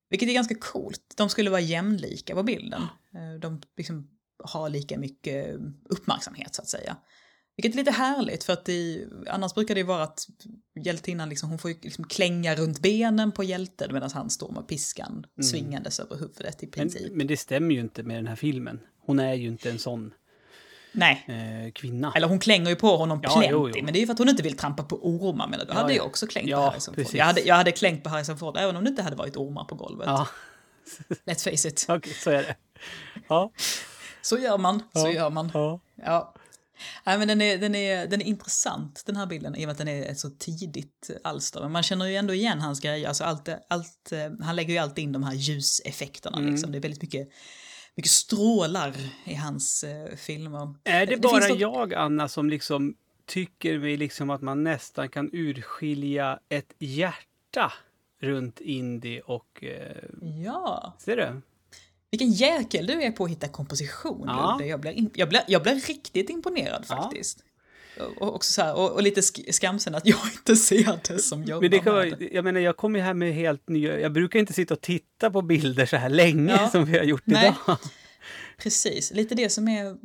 [SPEAKER 1] Vilket är ganska coolt. De skulle vara jämlika på bilden. Eh, De liksom har lika mycket uppmärksamhet så att säga. Vilket är lite härligt för att det, annars brukar det ju vara att hjältinnan liksom, hon får liksom klänga runt benen på hjälten medan han står med piskan svingandes över huvudet i
[SPEAKER 2] Men,
[SPEAKER 1] princip.
[SPEAKER 2] men det stämmer ju inte med den här filmen. Hon är ju inte en sån eh, kvinna.
[SPEAKER 1] eller hon klänger ju på honom
[SPEAKER 2] Ja,
[SPEAKER 1] plenty,
[SPEAKER 2] jo, jo.
[SPEAKER 1] men det är ju för att hon inte vill trampa på ormar. Men då
[SPEAKER 2] Ja,
[SPEAKER 1] hade
[SPEAKER 2] ja.
[SPEAKER 1] jag också klängt
[SPEAKER 2] Ja,
[SPEAKER 1] på Harrison Ford.
[SPEAKER 2] precis.
[SPEAKER 1] Jag hade, jag hade klängt på Harrison Ford även om det inte hade varit ormar på golvet.
[SPEAKER 2] Ja,
[SPEAKER 1] Let's face it.
[SPEAKER 2] okej, så är det. Ja,
[SPEAKER 1] Så gör man, så gör man.
[SPEAKER 2] ja.
[SPEAKER 1] Ja. Nej, men den, är, den, är, den är intressant den här bilden i och med att den är ett så tidigt alster. Men man känner ju ändå igen hans grejer. Alltså allt, allt, eh, han lägger ju alltid in de här ljuseffekterna.
[SPEAKER 2] Mm.
[SPEAKER 1] Liksom. Det är väldigt mycket, mycket strålar i hans eh, filmer.
[SPEAKER 2] Är det
[SPEAKER 1] Det
[SPEAKER 2] bara
[SPEAKER 1] dock-
[SPEAKER 2] jag, Anna, som liksom tycker mig liksom att man nästan kan urskilja ett hjärta runt Indie och... Eh,
[SPEAKER 1] Ja,
[SPEAKER 2] ser du?
[SPEAKER 1] vilken jäkel du är på att hitta komposition.
[SPEAKER 2] Ja.
[SPEAKER 1] Jag, blir jag, blir, jag blir riktigt imponerad
[SPEAKER 2] Ja.
[SPEAKER 1] faktiskt. Och, och, också så här, och, och lite sk- skamsen att jag inte ser det som jobbar
[SPEAKER 2] Men det kan vara, jag menar, jag kommer här med helt nya... Jag brukar inte sitta och titta på bilder så här länge
[SPEAKER 1] Ja.
[SPEAKER 2] som vi har gjort
[SPEAKER 1] Nej.
[SPEAKER 2] idag.
[SPEAKER 1] Precis, lite det som är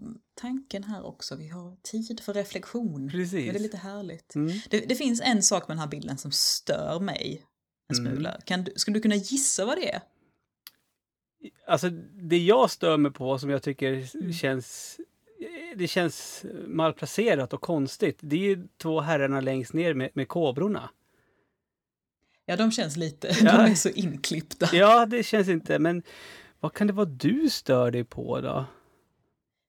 [SPEAKER 1] tanken här också. Vi har tid för reflektion.
[SPEAKER 2] Precis.
[SPEAKER 1] Det är lite härligt.
[SPEAKER 2] Mm.
[SPEAKER 1] Det, det finns en sak med den här bilden som stör mig en
[SPEAKER 2] Mm.
[SPEAKER 1] smula. Kan du, skulle du kunna gissa vad det är?
[SPEAKER 2] Alltså, det jag stör mig på som jag tycker
[SPEAKER 1] Mm.
[SPEAKER 2] känns... Det känns malplacerat och konstigt. Det är ju två herrarna längst ner med, med kobrorna.
[SPEAKER 1] Ja, de känns lite,
[SPEAKER 2] Ja.
[SPEAKER 1] de är så inklippta.
[SPEAKER 2] Ja, det känns inte, men vad kan det vara du stör dig på då?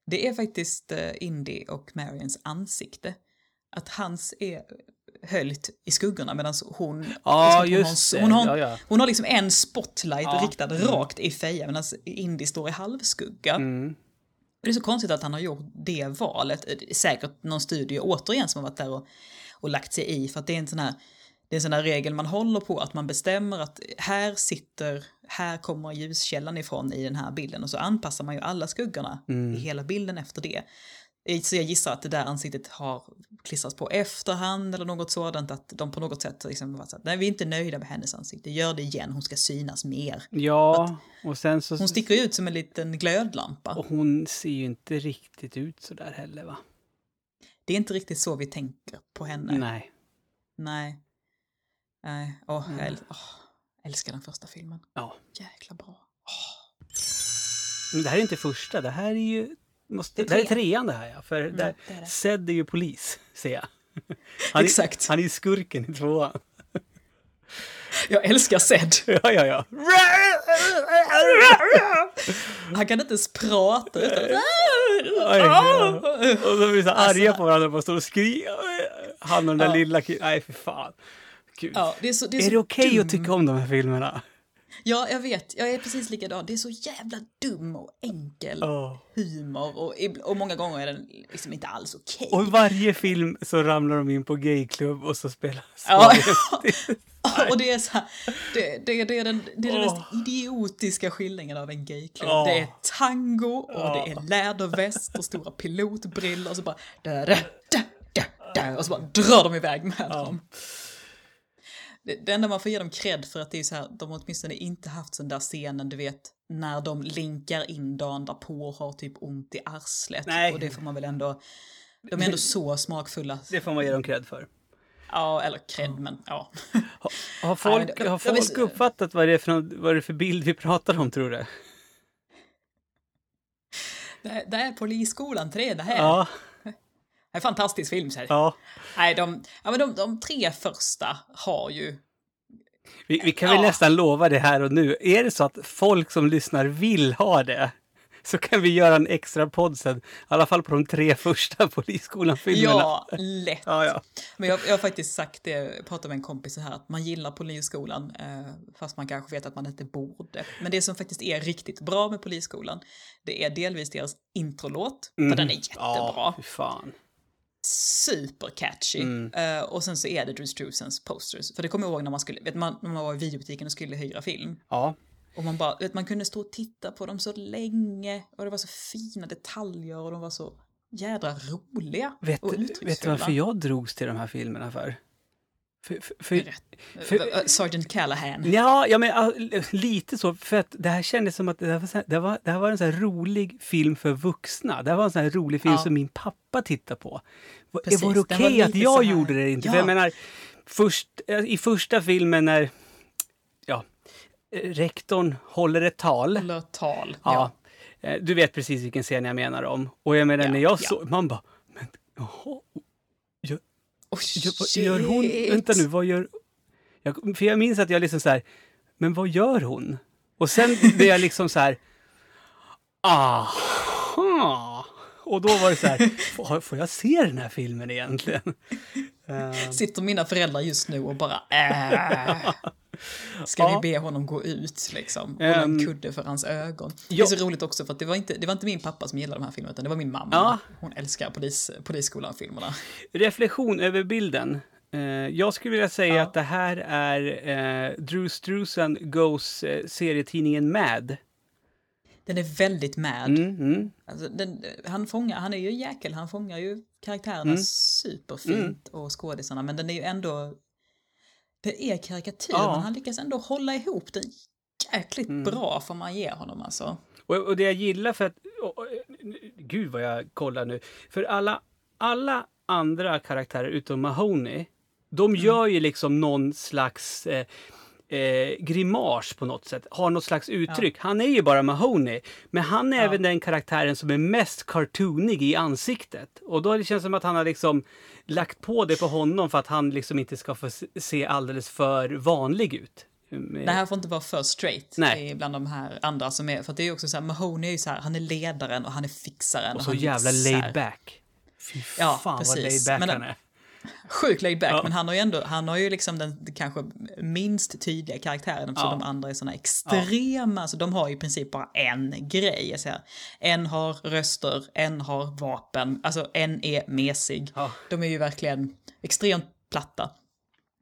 [SPEAKER 1] Det är faktiskt uh, Indy och Marians ansikte. Att hans är höljt i skuggorna medan hon...
[SPEAKER 2] Ja,
[SPEAKER 1] liksom,
[SPEAKER 2] just
[SPEAKER 1] hon, har, hon, har,
[SPEAKER 2] Ja, ja.
[SPEAKER 1] hon har liksom en spotlight
[SPEAKER 2] Ja.
[SPEAKER 1] riktad rakt i fejan medan Indy står i halvskugga.
[SPEAKER 2] Mm.
[SPEAKER 1] Det är så konstigt att han har gjort det valet. Säkert någon studie återigen som har varit där och, och lagt sig i. För att det är en sån här, det är en sån här regel man håller på. Att man bestämmer att här sitter, här kommer ljuskällan ifrån i den här bilden. Och så anpassar man ju alla skuggorna
[SPEAKER 2] Mm.
[SPEAKER 1] i hela bilden efter det. Så jag gissar att det där ansiktet har klistrats på efterhand eller något sådant. Att de på något sätt liksom var så att nej vi är inte nöjda med hennes ansikte. Gör det igen, hon ska synas mer.
[SPEAKER 2] Ja, och sen så...
[SPEAKER 1] Hon sticker ut som en liten glödlampa.
[SPEAKER 2] Och hon ser ju inte riktigt ut så där heller, va?
[SPEAKER 1] Det är inte riktigt så vi tänker på henne.
[SPEAKER 2] Nej.
[SPEAKER 1] Nej. Nej. Åh,
[SPEAKER 2] Mm.
[SPEAKER 1] jag äl- åh, älskar den första filmen.
[SPEAKER 2] Ja.
[SPEAKER 1] Jäkla bra.
[SPEAKER 2] Men det här är inte första, det här är ju... Måste,
[SPEAKER 1] Det är
[SPEAKER 2] det här är
[SPEAKER 1] trean.
[SPEAKER 2] det här, ja. För
[SPEAKER 1] Ja,
[SPEAKER 2] där,
[SPEAKER 1] det är det.
[SPEAKER 2] Zed är ju polis, ser jag. Han är,
[SPEAKER 1] Exakt.
[SPEAKER 2] Han är ju skurken i tvåan.
[SPEAKER 1] Jag älskar Zed.
[SPEAKER 2] Ja, ja, ja.
[SPEAKER 1] Han kan inte ens prata utan...
[SPEAKER 2] Ja. Och så blir så arga på varandra och står och skriker. Han och den där
[SPEAKER 1] Alltså- Ja.
[SPEAKER 2] lilla killen. Nej, för fan. Gud.
[SPEAKER 1] Ja, det är så, det är
[SPEAKER 2] är det okej
[SPEAKER 1] dum.
[SPEAKER 2] att tycka om de här filmerna?
[SPEAKER 1] Ja, jag vet. Jag är precis likadan. Det är så jävla dum och enkel
[SPEAKER 2] Ja.
[SPEAKER 1] humor. Och, och många gånger är den liksom inte alls okej.
[SPEAKER 2] Och i varje film så ramlar de in på gayklubb och så spelar
[SPEAKER 1] Ja. Och det är så här, det, det, det är den, det är den
[SPEAKER 2] Åh.
[SPEAKER 1] mest idiotiska skildringen av en gayklubb.
[SPEAKER 2] Åh.
[SPEAKER 1] Det är tango och det är läderväst och stora pilotbrillor och så bara da, da, da, da, da, och så bara drar de iväg med dem. Det, det enda man får ge dem cred för att det är så här, de har åtminstone inte haft den där scenen, du vet, när de linkar in dagen därpå och har typ ont i arslet.
[SPEAKER 2] Nej.
[SPEAKER 1] Och det får man väl ändå, de är ändå så smakfulla.
[SPEAKER 2] Det får man ge dem cred för.
[SPEAKER 1] Ja, eller cred, men ja.
[SPEAKER 2] Har folk,
[SPEAKER 1] men det-
[SPEAKER 2] har folk uppfattat vad det, är för, vad det är för bild vi pratar om, tror du?
[SPEAKER 1] Det, det är polisskolan 3, det här.
[SPEAKER 2] Ja,
[SPEAKER 1] en fantastisk film. Så här.
[SPEAKER 2] ja.
[SPEAKER 1] Nej, de, ja, men de, de tre första har ju...
[SPEAKER 2] Vi, vi kan väl
[SPEAKER 1] Ja.
[SPEAKER 2] nästan lova det här och nu. Är det så att folk som lyssnar vill ha det, så kan vi göra en extra podd sen. I alla fall på de tre första Polisskolan-filmerna.
[SPEAKER 1] Ja, lätt.
[SPEAKER 2] ja, ja.
[SPEAKER 1] Men jag, jag har faktiskt sagt det, jag pratade med en kompis så här, att man gillar Polisskolan eh, fast man kanske vet att man inte borde. Men det som faktiskt är riktigt bra med Polisskolan, det är delvis deras introlåt, för den är jättebra.
[SPEAKER 2] Ja, fan.
[SPEAKER 1] Supercatchy.
[SPEAKER 2] Mm.
[SPEAKER 1] Eh, och sen så är det Drew Struzans posters. För det kommer jag ihåg när man, skulle, vet man, när man var i videobutiken och skulle hyra film.
[SPEAKER 2] Ja,
[SPEAKER 1] Och man bara, vet, man kunde stå och titta på dem så länge. Och det var så fina detaljer och de var så jädra roliga.
[SPEAKER 2] vet,
[SPEAKER 1] och
[SPEAKER 2] vet du varför jag drogs till de här filmerna för? För, för, för, för-
[SPEAKER 1] Sergeant Callahan.
[SPEAKER 2] Ja, ja men ja, lite så. För att det här kändes som att det här var, så här, det var, det här var en så här rolig film för vuxna. Det här var en sån här rolig film
[SPEAKER 1] Ja.
[SPEAKER 2] som min pappa tittade på.
[SPEAKER 1] Precis,
[SPEAKER 2] var det okej att
[SPEAKER 1] lite
[SPEAKER 2] jag gjorde det inte?
[SPEAKER 1] Ja.
[SPEAKER 2] För jag menar, först, eh, i första filmen när ja, rektorn håller ett tal.
[SPEAKER 1] Eller tal.
[SPEAKER 2] Ja. Eh, Du vet precis vilken scen jag menar om. Och jag menar
[SPEAKER 1] Ja,
[SPEAKER 2] när jag
[SPEAKER 1] ja.
[SPEAKER 2] såg, man bara, men jaha,
[SPEAKER 1] Oh,
[SPEAKER 2] gör, vad gör hon? Vänta nu, vad gör... Jag, för jag minns att jag liksom så här, men vad gör hon? Och sen blev jag liksom så här, aha! Och då var det så här, får jag se den här filmen egentligen? Eh,
[SPEAKER 1] Sitter mina föräldrar just nu och bara äh. Ska
[SPEAKER 2] Ja.
[SPEAKER 1] vi be honom gå ut liksom? Och
[SPEAKER 2] Ehm,
[SPEAKER 1] en kudde för hans ögon. Det
[SPEAKER 2] ja.
[SPEAKER 1] är så roligt också för att det var inte, det var inte min pappa som gillade de här filmerna utan det var min mamma.
[SPEAKER 2] Ja.
[SPEAKER 1] Hon älskar polis, Polisskolan-filmerna.
[SPEAKER 2] reflektion över bilden. Eh, jag skulle vilja säga att det här är eh, Drew Struzan Goes serietidningen Mad.
[SPEAKER 1] Den är väldigt mad.
[SPEAKER 2] Mm, mm.
[SPEAKER 1] Alltså, den, han, fångar, han är ju jäkel, han fångar ju karaktärerna
[SPEAKER 2] Mm.
[SPEAKER 1] superfint och skådisarna men den är ju ändå... Det är karikatyr
[SPEAKER 2] Ja.
[SPEAKER 1] men han lyckas ändå hålla ihop den jäkligt
[SPEAKER 2] Mm.
[SPEAKER 1] bra får man ge honom alltså.
[SPEAKER 2] Och, och det jag gillar för att... Och, och, gud vad jag kollar nu. För alla, alla andra karaktärer utom Mahoney, de gör ju liksom någon slags eh, eh, grimas på något sätt. Har något slags uttryck. Han är ju bara Mahoney. Men han är
[SPEAKER 1] Ja.
[SPEAKER 2] även den karaktären som är mest cartoonig i ansiktet. Och då det känns som att han har liksom lagt på det på honom för att han liksom inte ska få se- alldeles för vanlig ut. Med-
[SPEAKER 1] Det här får inte vara för straight
[SPEAKER 2] Nej.
[SPEAKER 1] i bland de här andra som är, för det är ju också så här, Mahoney är ju så här, han är ledaren och han är fixaren.
[SPEAKER 2] och så
[SPEAKER 1] han är
[SPEAKER 2] jävla
[SPEAKER 1] så här-
[SPEAKER 2] laid back. Fy
[SPEAKER 1] Ja,
[SPEAKER 2] fan vad
[SPEAKER 1] precis.
[SPEAKER 2] laid back
[SPEAKER 1] Men-
[SPEAKER 2] han är.
[SPEAKER 1] Sjukt laid back,
[SPEAKER 2] Ja.
[SPEAKER 1] men han har ju ändå, han har ju liksom den kanske minst tydliga karaktären eftersom
[SPEAKER 2] Ja.
[SPEAKER 1] de andra är såna extrema, så de har ju i princip bara en grej. Så här. En har röster, en har vapen, alltså en är mesig.
[SPEAKER 2] Ja.
[SPEAKER 1] De är ju verkligen extremt platta.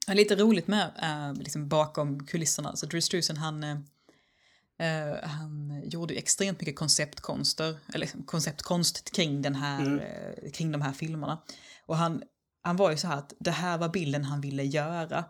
[SPEAKER 1] Är lite roligt med, eh, liksom bakom kulisserna, så Drew Struzan han, eh, eh, han gjorde ju extremt mycket konceptkonster, eller liksom konceptkonst kring, den här,
[SPEAKER 2] Mm.
[SPEAKER 1] eh, kring de här filmerna. Och han, han var ju så här att det här var bilden han ville göra.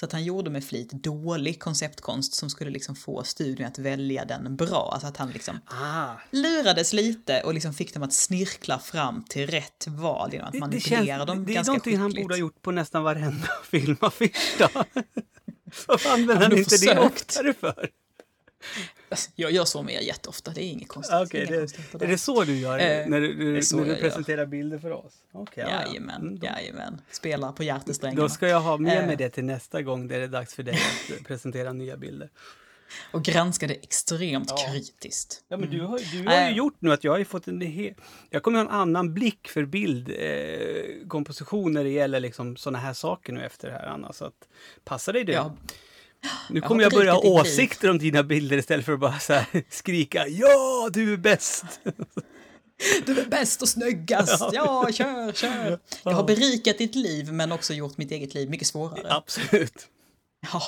[SPEAKER 1] Så att han gjorde med flit dålig konceptkonst som skulle liksom få studion att välja den bra. Alltså att han liksom
[SPEAKER 2] Ah.
[SPEAKER 1] lurades lite och liksom fick dem att snirkla fram till rätt val genom att
[SPEAKER 2] Det, det,
[SPEAKER 1] manipulera
[SPEAKER 2] känns,
[SPEAKER 1] dem
[SPEAKER 2] det är
[SPEAKER 1] ganska
[SPEAKER 2] någonting han
[SPEAKER 1] skickligt.
[SPEAKER 2] borde ha gjort på nästan varenda filmaffisch då. Varför använder han
[SPEAKER 1] nog
[SPEAKER 2] inte det
[SPEAKER 1] försökt.
[SPEAKER 2] oftare för?
[SPEAKER 1] Jag gör så med jätteofta, det är inget konstigt.
[SPEAKER 2] Okej,
[SPEAKER 1] Inga
[SPEAKER 2] det, är
[SPEAKER 1] där.
[SPEAKER 2] det så du gör
[SPEAKER 1] Eh,
[SPEAKER 2] när du, när du
[SPEAKER 1] jag gör.
[SPEAKER 2] presenterar bilder för oss? Okay, ja, ja.
[SPEAKER 1] Jajamän,
[SPEAKER 2] Mm, då,
[SPEAKER 1] jajamän. Spelar på hjärtesträngarna.
[SPEAKER 2] då ska jag ha med
[SPEAKER 1] Eh.
[SPEAKER 2] mig det till nästa gång det är dags för dig att presentera nya bilder.
[SPEAKER 1] Och granska det extremt
[SPEAKER 2] Ja.
[SPEAKER 1] kritiskt.
[SPEAKER 2] Ja, men du har, du har
[SPEAKER 1] Mm.
[SPEAKER 2] ju gjort nu att jag har fått en he- Jag kommer ha en annan blick för bildkomposition eh, när det gäller liksom sådana här saker nu efter det här, Anna. Så att, passa dig du.
[SPEAKER 1] Ja,
[SPEAKER 2] nu kommer jag börja ha åsikter om dina bilder istället för att bara så skrika ja, du är bäst.
[SPEAKER 1] du är bäst och snyggast!
[SPEAKER 2] Ja.
[SPEAKER 1] Ja, kör, kör! Jag har berikat ditt liv men också gjort mitt eget liv mycket svårare.
[SPEAKER 2] Absolut.
[SPEAKER 1] Ja.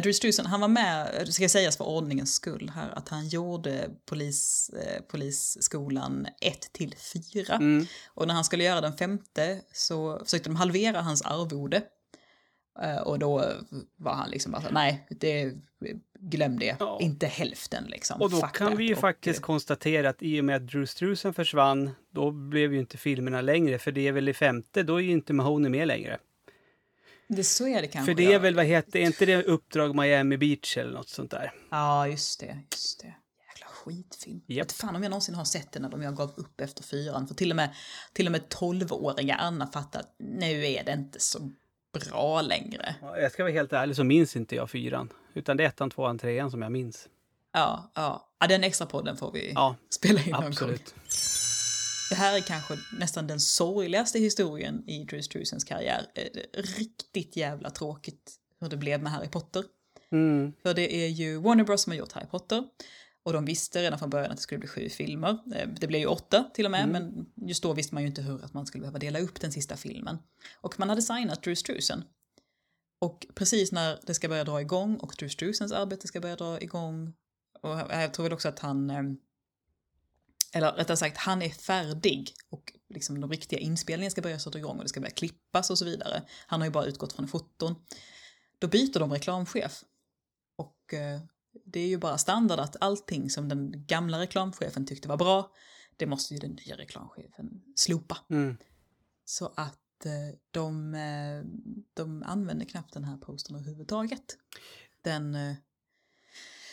[SPEAKER 1] Drew Struzan, han var med, det ska sägas för ordningens skull här, att han gjorde polis, eh, polisskolan 1 till 4.
[SPEAKER 2] Mm.
[SPEAKER 1] Och när han skulle göra den femte så försökte de halvera hans arvode. Eh, Och då var han liksom bara så, nej, det, glöm det,
[SPEAKER 2] Ja.
[SPEAKER 1] inte hälften liksom.
[SPEAKER 2] Och då
[SPEAKER 1] Fuck
[SPEAKER 2] kan vi ju
[SPEAKER 1] Och,
[SPEAKER 2] faktiskt
[SPEAKER 1] eh,
[SPEAKER 2] konstatera att i och med att Drew Struzan försvann, då blev ju inte filmerna längre. För det är väl i femte, då är ju inte Mahoney med längre.
[SPEAKER 1] Det, så är det kanske.
[SPEAKER 2] För det är väl, vad heter är inte det Uppdrag Miami Beach eller något sånt där?
[SPEAKER 1] Ja, just det, just det. Jävla skitfilm.
[SPEAKER 2] Japp.
[SPEAKER 1] vet fan om jag någonsin har sett den om jag gav upp efter fyran. För till och med, till och med 12-åriga Anna fattar att nu är det inte så bra längre.
[SPEAKER 2] Ja, Jag ska vara helt ärlig så minns inte jag fyran. Utan det är ettan, tvåan, trean som jag minns.
[SPEAKER 1] Ja, ja. ja den extra podden får vi
[SPEAKER 2] Ja,
[SPEAKER 1] spela in någon gång. Det här är kanske nästan den sorgligaste historien i Drew Struzens karriär. Eh, Riktigt jävla tråkigt hur det blev med Harry Potter.
[SPEAKER 2] Mm.
[SPEAKER 1] För det är ju Warner Bros som har gjort Harry Potter. Och de visste redan från början att det skulle bli sju filmer. Eh, Det blev ju åtta till och med, men just då visste man ju inte hur att man skulle behöva dela upp den sista filmen. Och man hade signat Drew Struzan. Och precis när det ska börja dra igång och Drew Struzans arbete ska börja dra igång. Och jag tror väl också att han, eh, eller rättare sagt, han är färdig. Och liksom de riktiga inspelningarna ska börja sätta igång och det ska börja klippas och så vidare. Han har ju bara utgått från foton. Då byter de reklamchef. Och eh, det är ju bara standard att allting som den gamla reklamchefen tyckte var bra, det måste ju den nya reklamchefen slopa.
[SPEAKER 2] Mm.
[SPEAKER 1] Så att eh, de, eh, de använder knappt den här postern överhuvudtaget. Den, eh,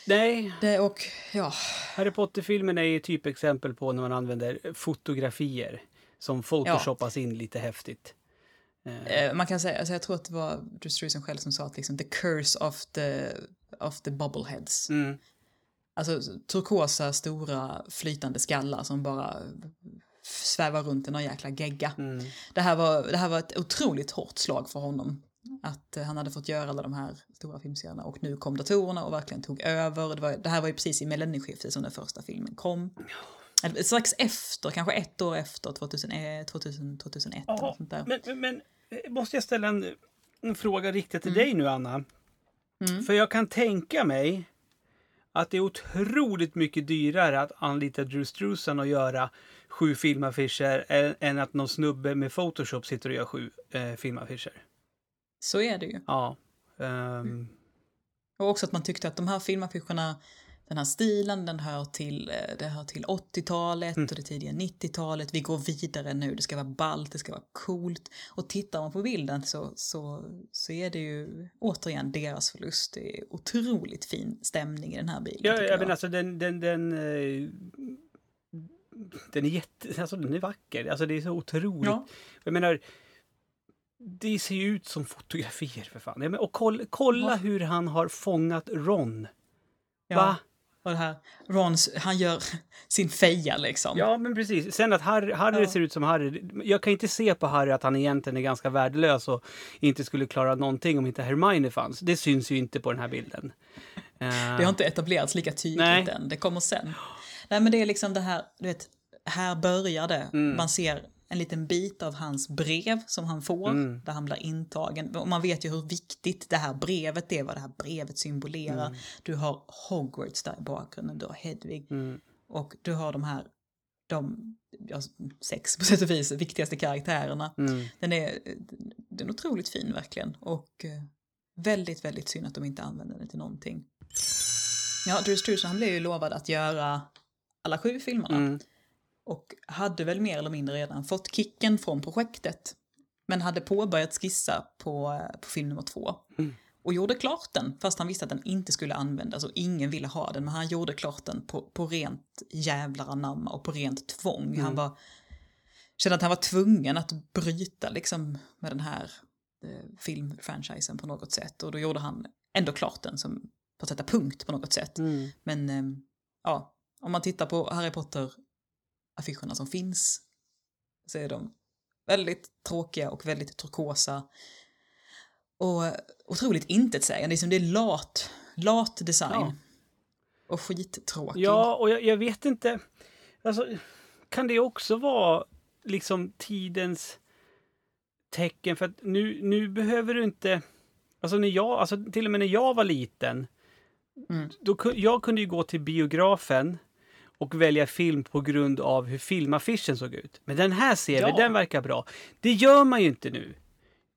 [SPEAKER 2] Nej,
[SPEAKER 1] det och ja,
[SPEAKER 2] Harry Potter-filmen är ju typexempel på när man använder fotografier som photoshoppas in lite häftigt.
[SPEAKER 1] Man kan säga, alltså jag tror att det var Drew Struzan själv som sa att liksom the curse of the, of the bobbleheads.
[SPEAKER 2] Mm.
[SPEAKER 1] Alltså turkosa stora flytande skallar som bara svävar runt i någon jäkla gegga.
[SPEAKER 2] Mm.
[SPEAKER 1] Det här, var, det här var ett otroligt hårt slag för honom. Att eh, han hade fått göra alla de här stora filmserierna och nu kom datorerna och verkligen tog över. Det, var, det här var ju precis i millennieskiftet som den första filmen kom. Eller Strax efter, kanske ett år efter 2001, 2000, 2001 eller
[SPEAKER 2] Jaha,
[SPEAKER 1] sånt där.
[SPEAKER 2] men, men, eh, måste jag ställa en, en fråga riktad till
[SPEAKER 1] Mm.
[SPEAKER 2] dig nu, Anna?
[SPEAKER 1] Mm.
[SPEAKER 2] För jag kan tänka mig att det är otroligt mycket dyrare att anlita Drew Struzan och göra sju filmaffischer än, att någon snubbe med Photoshop sitter och gör sju eh, filmaffischer.
[SPEAKER 1] Så är det ju.
[SPEAKER 2] Ja. ehm,
[SPEAKER 1] Och också att man tyckte att de här filmaffischerna, den här stilen, den hör till, eh, det hör till 80-talet
[SPEAKER 2] Mm.
[SPEAKER 1] och det tidiga 90-talet. Vi går vidare nu, det ska vara ballt, det ska vara coolt. Och tittar man på bilden så, så, så är det ju återigen deras förlust. Det är otroligt fin stämning i den här bilen.
[SPEAKER 2] ja, jag menar alltså den, den, den, eh, den är jätte, alltså den är vacker. Alltså det är så otroligt.
[SPEAKER 1] Ja.
[SPEAKER 2] Jag menar, det ser ju ut som fotografier för fan. Men, och kolla, kolla
[SPEAKER 1] Ja.
[SPEAKER 2] hur han har fångat Ron.
[SPEAKER 1] Ja.
[SPEAKER 2] Va?
[SPEAKER 1] Och det här, Rons, han gör sin feja liksom.
[SPEAKER 2] Ja, men precis. Sen att Harry, Harry
[SPEAKER 1] Ja.
[SPEAKER 2] ser ut som Harry. Jag kan inte se på Harry att han egentligen är ganska värdelös och inte skulle klara någonting om inte Hermione fanns. Det syns ju inte på den här bilden. Eh,
[SPEAKER 1] Det har inte etablerats lika tydligt
[SPEAKER 2] Nej.
[SPEAKER 1] än, det kommer sen. Nej men det är liksom det här, du vet, här börjar det.
[SPEAKER 2] Mm.
[SPEAKER 1] Man ser en liten bit av hans brev som han får,
[SPEAKER 2] Mm.
[SPEAKER 1] där han blir intagen. Och man vet ju hur viktigt det här brevet är, vad det här brevet symbolerar. Du har Hogwarts där i bakgrunden, du har Hedvig
[SPEAKER 2] Mm.
[SPEAKER 1] och du har de här, de ja, sex på sätt och vis viktigaste karaktärerna.
[SPEAKER 2] Mm.
[SPEAKER 1] Den är, den är otroligt fin verkligen och eh, väldigt, väldigt synd att de inte använder den till någonting. Ja, Drew Struzan han blev ju lovad att göra alla sju filmerna
[SPEAKER 2] Mm.
[SPEAKER 1] Och hade väl mer eller mindre redan fått kicken från projektet. Men hade påbörjat skissa på, eh, på film nummer två.
[SPEAKER 2] Mm.
[SPEAKER 1] Och gjorde klart den, fast han visste att den inte skulle användas och ingen ville ha den. Men han gjorde klart den på, på rent jävlar anamma och på rent tvång. Han var, kände att han var tvungen att bryta liksom med den här eh, filmfranchisen på något sätt. Och då gjorde han ändå klart den som, för att sätta punkt på något sätt.
[SPEAKER 2] Mm.
[SPEAKER 1] Men eh, ja, om man tittar på Harry Potter-affischerna som finns så är de väldigt tråkiga och väldigt turkosa. Och otroligt intetsägande, liksom det är lat, lat design.
[SPEAKER 2] Ja.
[SPEAKER 1] Och skittråkig.
[SPEAKER 2] Ja, och jag, jag vet inte. Alltså, kan det också vara liksom tidens tecken? För att nu, nu behöver du inte... Alltså, när jag, alltså till och med när jag var liten,
[SPEAKER 1] Mm.
[SPEAKER 2] då, jag kunde ju gå till biografen och välja film på grund av hur filmaffischen såg ut. Men den här ser vi,
[SPEAKER 1] Ja.
[SPEAKER 2] den verkar bra. Det gör man ju inte nu.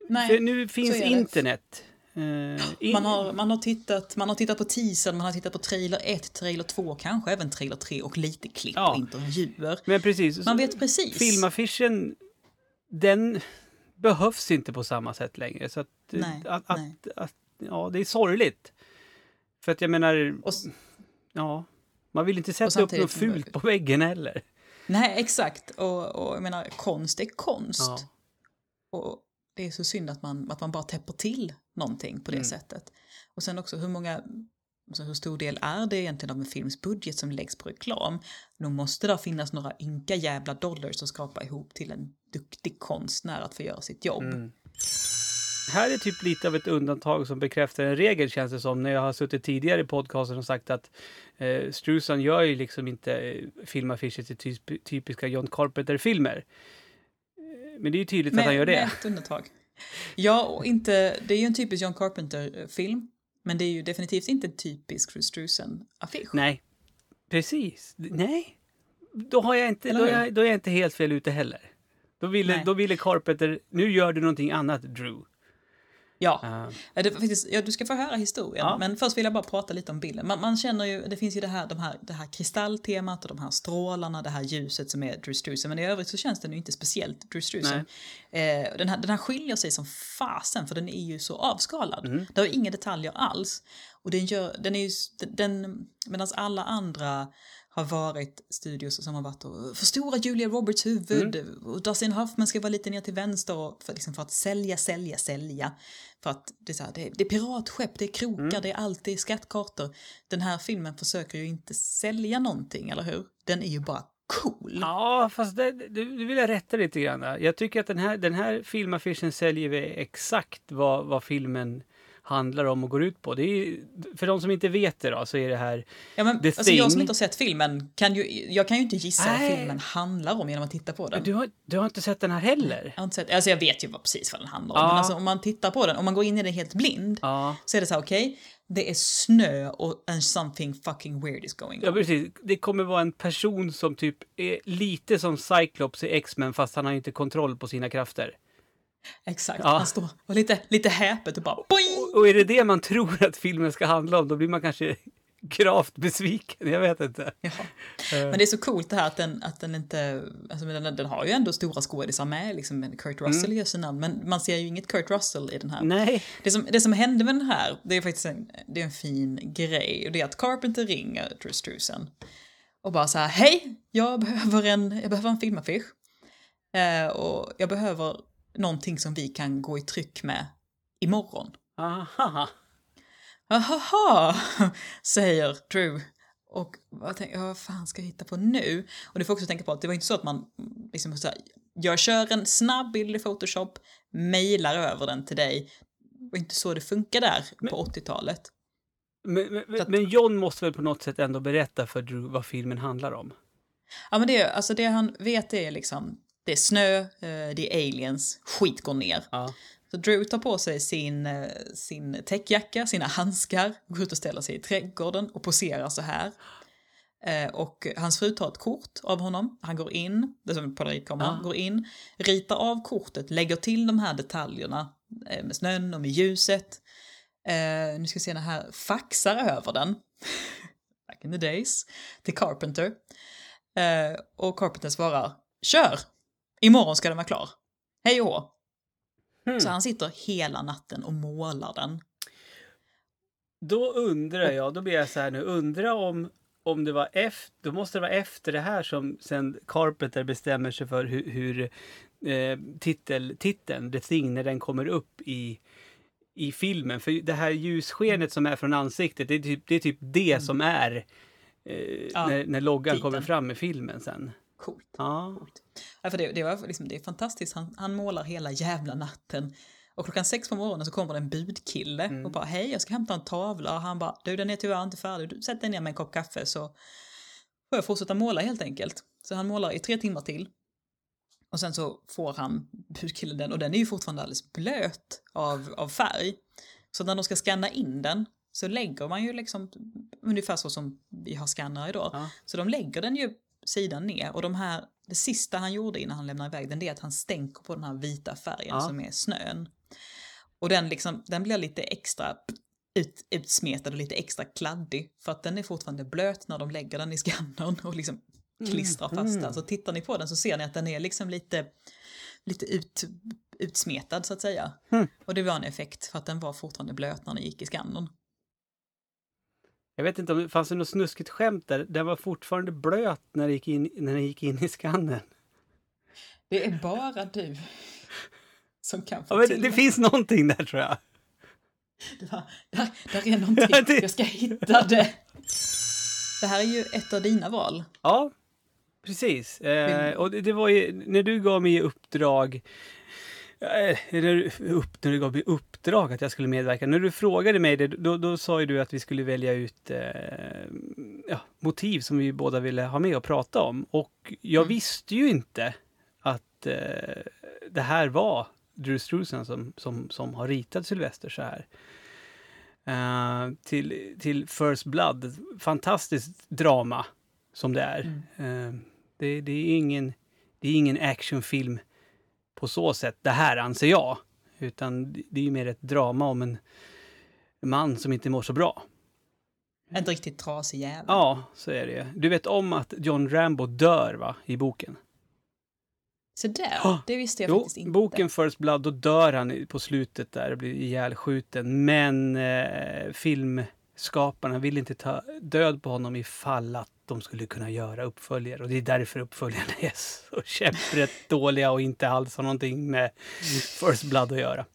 [SPEAKER 1] Nej,
[SPEAKER 2] För nu finns internet. In-
[SPEAKER 1] man, har, man, har tittat, man har tittat på teasern, man har tittat på trailer 1, trailer 2, kanske även trailer 3 och lite klipp
[SPEAKER 2] Ja.
[SPEAKER 1] och intervjuer.
[SPEAKER 2] Men precis.
[SPEAKER 1] Man vet precis.
[SPEAKER 2] filmaffischen, den behövs inte på samma sätt längre. Så att,
[SPEAKER 1] Nej,
[SPEAKER 2] att,
[SPEAKER 1] nej.
[SPEAKER 2] Att, att, ja, det är sorgligt. För att jag menar,
[SPEAKER 1] Och,
[SPEAKER 2] ja, man vill inte sätta upp något fult på väggen heller.
[SPEAKER 1] nej, exakt. Och, och jag menar, konst är konst.
[SPEAKER 2] Ja.
[SPEAKER 1] Och det är så synd att man, att man bara täpper till någonting på det
[SPEAKER 2] Mm.
[SPEAKER 1] sättet. Och sen också hur många, så hur stor del är det egentligen av en films budget som läggs på reklam? Då måste det finnas några ynka jävla dollars att skapa ihop till en duktig konstnär att få göra sitt jobb.
[SPEAKER 2] Mm. Här är typ lite av ett undantag som bekräftar en regel känns det som. När jag har suttit tidigare i podcasten och sagt att eh, Strusan gör ju liksom inte eh, filmaffischer till typ, typiska John Carpenter-filmer. Eh, Men det är ju tydligt
[SPEAKER 1] Med,
[SPEAKER 2] att han gör
[SPEAKER 1] med
[SPEAKER 2] det.
[SPEAKER 1] ett undantag. Ja, och inte, det är ju en typisk John Carpenter-film. Men det är ju definitivt inte en typisk Fru Struzan-affisch.
[SPEAKER 2] Nej, precis. Nej, då, har jag inte, då, jag, då är jag inte helt fel ute heller. Då ville,
[SPEAKER 1] Nej.
[SPEAKER 2] då ville Carpenter, nu gör du någonting annat, Drew.
[SPEAKER 1] Ja,
[SPEAKER 2] Uh,
[SPEAKER 1] det, faktiskt, ja, du ska få höra historien,
[SPEAKER 2] Ja.
[SPEAKER 1] men först vill jag bara prata lite om bilden. Man, man känner ju, det finns ju det här, de här, det här kristalltemat och de här strålarna, det här ljuset som är Drew Struzan, men i övrigt så känns den ju inte speciellt Drew Struzan. Eh, den, här, den här skiljer sig som fasen, för den är ju så avskalad.
[SPEAKER 2] Mm.
[SPEAKER 1] Det har inga detaljer alls. Och den gör, den är ju, den, medan alla andra har varit studios som har varit och förstora Julia Roberts huvud och Dustin Hoffman ska vara lite ner till vänster för, liksom för att sälja, sälja, sälja. För att det är, så här, det, är, det är piratskepp, det är krokar, det är alltid skattkartor. Den här filmen försöker ju inte sälja någonting, eller hur? Den är ju bara cool.
[SPEAKER 2] ja, fast det, du, du vill jag rätta lite grann. Jag tycker att den här, den här filmaffischen säljer vi exakt vad, vad filmen handlar om och går ut på. Det är, för de som inte vet det då, så är det här...
[SPEAKER 1] Ja, men,
[SPEAKER 2] The
[SPEAKER 1] alltså, jag som
[SPEAKER 2] Thing.
[SPEAKER 1] inte har sett filmen, kan ju, jag kan ju inte gissa
[SPEAKER 2] Nej.
[SPEAKER 1] vad filmen handlar om genom att titta på den.
[SPEAKER 2] Du har, du har inte sett den här heller?
[SPEAKER 1] Jag, har inte sett, alltså jag vet ju vad, precis vad den handlar om,
[SPEAKER 2] Ja.
[SPEAKER 1] men alltså, om man tittar på den, om man går in i den helt blind,
[SPEAKER 2] Ja.
[SPEAKER 1] så är det så här, okej, det är snö och and something fucking weird is going on.
[SPEAKER 2] Ja, precis. Det kommer vara en person som typ är lite som Cyclops i X-Men fast han har inte kontroll på sina krafter.
[SPEAKER 1] Exakt,
[SPEAKER 2] Ja.
[SPEAKER 1] han står och lite, lite häpet och bara boing!
[SPEAKER 2] Och, och är det det man tror att filmen ska handla om, då blir man kanske gravt besviken. Jag vet inte.
[SPEAKER 1] Ja.
[SPEAKER 2] Eh.
[SPEAKER 1] Men det är så coolt det här att den, att den inte, alltså den, den har ju ändå stora skådisar med, liksom Kurt Russell
[SPEAKER 2] Mm.
[SPEAKER 1] gör sin namn, men man ser ju inget Kurt Russell i den här.
[SPEAKER 2] Nej.
[SPEAKER 1] Det som, det som hände med den här, det är faktiskt en, det är en fin grej. Och det är att Carpenter ringer Drew Struzan. Och bara så här, hej, jag behöver en, jag behöver en filmaffisch. Eh, och jag behöver någonting som vi kan gå i tryck med imorgon.
[SPEAKER 2] Aha.
[SPEAKER 1] Ahaha, säger Drew. Och jag tänker, vad fan ska jag hitta på nu? Och du får också tänka på att det var inte så att man liksom så här, jag kör en snabb bild i Photoshop, mejlar över den till dig. Det var inte så det funkar där på 80-talet.
[SPEAKER 2] Men, men,
[SPEAKER 1] att-
[SPEAKER 2] men John måste väl på något sätt ändå berätta för Drew vad filmen handlar om?
[SPEAKER 1] Ja men det, alltså det han vet är liksom, det är snö, eh, det är aliens, skit går ner.
[SPEAKER 2] Ja.
[SPEAKER 1] Så Drew tar på sig sin, eh, sin täckjacka, sina handskar, går ut och ställer sig i trädgården och poserar så här. Eh, Och hans fru tar ett kort av honom. Han går in, det är som en polaroidkamera,
[SPEAKER 2] Ja.
[SPEAKER 1] går in, ritar av kortet, lägger till de här detaljerna med snön och med ljuset. Nu ska vi se den här, faxar över den. Back in the days. Till Carpenter. Och Carpenter svarar, kör! Imorgon ska den vara klar. Hej och.
[SPEAKER 2] Hmm.
[SPEAKER 1] Så han sitter hela natten och målar den.
[SPEAKER 2] Då undrar jag, då blir jag så här nu, undra om, om det var efter, då måste det vara efter det här som sen Carpenter bestämmer sig för hur, hur eh, titel, titeln, The Thing, när den kommer upp i, i filmen. För det här ljusskenet som är från ansiktet, det är typ det, är typ det som är eh,
[SPEAKER 1] Ja,
[SPEAKER 2] när, när loggan
[SPEAKER 1] titeln.
[SPEAKER 2] kommer fram i filmen sen.
[SPEAKER 1] Coolt.
[SPEAKER 2] Ja.
[SPEAKER 1] Ja, för det, det, var liksom, det är fantastiskt, han, han målar hela jävla natten. Och klockan sex på morgonen så kommer det en budkille
[SPEAKER 2] Mm.
[SPEAKER 1] och bara hej jag ska hämta en tavla och han bara du den är tyvärr inte färdig, du sätt dig ner med en kopp kaffe så får jag fortsätta måla helt enkelt. Så han målar i tre timmar till. Och sen så får han budkillen den och den är ju fortfarande alldeles blöt av, av färg. Så när de ska scanna in den så lägger man ju liksom ungefär så som vi har skannare idag.
[SPEAKER 2] Ja.
[SPEAKER 1] Så de lägger den ju sidan ner och de här, det sista han gjorde innan han lämnar iväg den det är att han stänker på den här vita färgen
[SPEAKER 2] Ja.
[SPEAKER 1] som är snön. Och den, liksom, den blir lite extra ut, utsmetad och lite extra kladdig för att den är fortfarande blöt när de lägger den i skannern och liksom klistrar fast
[SPEAKER 2] Mm.
[SPEAKER 1] den. Så tittar ni på den så ser ni att den är liksom lite, lite ut, utsmetad så att säga.
[SPEAKER 2] Mm.
[SPEAKER 1] Och det var en effekt för att den var fortfarande blöt när den gick i skannern.
[SPEAKER 2] Jag vet inte om det fanns det något snuskigt skämt där. Den var fortfarande blöt när den gick in, när den gick in i skannen.
[SPEAKER 1] Det är bara du som kan få
[SPEAKER 2] Ja,
[SPEAKER 1] till
[SPEAKER 2] det, det finns någonting där tror jag.
[SPEAKER 1] Det var, där, där är någonting, jag ska hitta det. Det här är ju ett av dina val.
[SPEAKER 2] Ja, precis. Eh, och det, det, var ju när du gav mig uppdrag eh, eller upp, när du gav mig uppdrag att jag skulle medverka. När du frågade mig det, då, då sa ju du att vi skulle välja ut eh, ja, motiv som vi båda ville ha med och prata om. Och jag mm. visste ju inte att eh, det här var Drew Struzan som, som, som har ritat Sylvester så här. Uh, till, till First Blood. Fantastiskt drama som det är. Mm. Uh, det, det, är ingen, det är ingen actionfilm på så sätt, det här anser jag. Utan det är mer ett drama om en man som inte mår så bra.
[SPEAKER 1] En riktigt trasig jävel.
[SPEAKER 2] Ja, så är det Du vet om att John Rambo dör, va, i boken?
[SPEAKER 1] Så där, oh, det visste jag jo, faktiskt inte.
[SPEAKER 2] boken First Blood, då dör han på slutet där, blir ihjälskjuten. Men eh, filmskaparna vill inte ta död på honom ifall att de skulle kunna göra uppföljare. Och det är därför uppföljarna är så käpprätt dåliga och inte alls har någonting med First Blood att göra.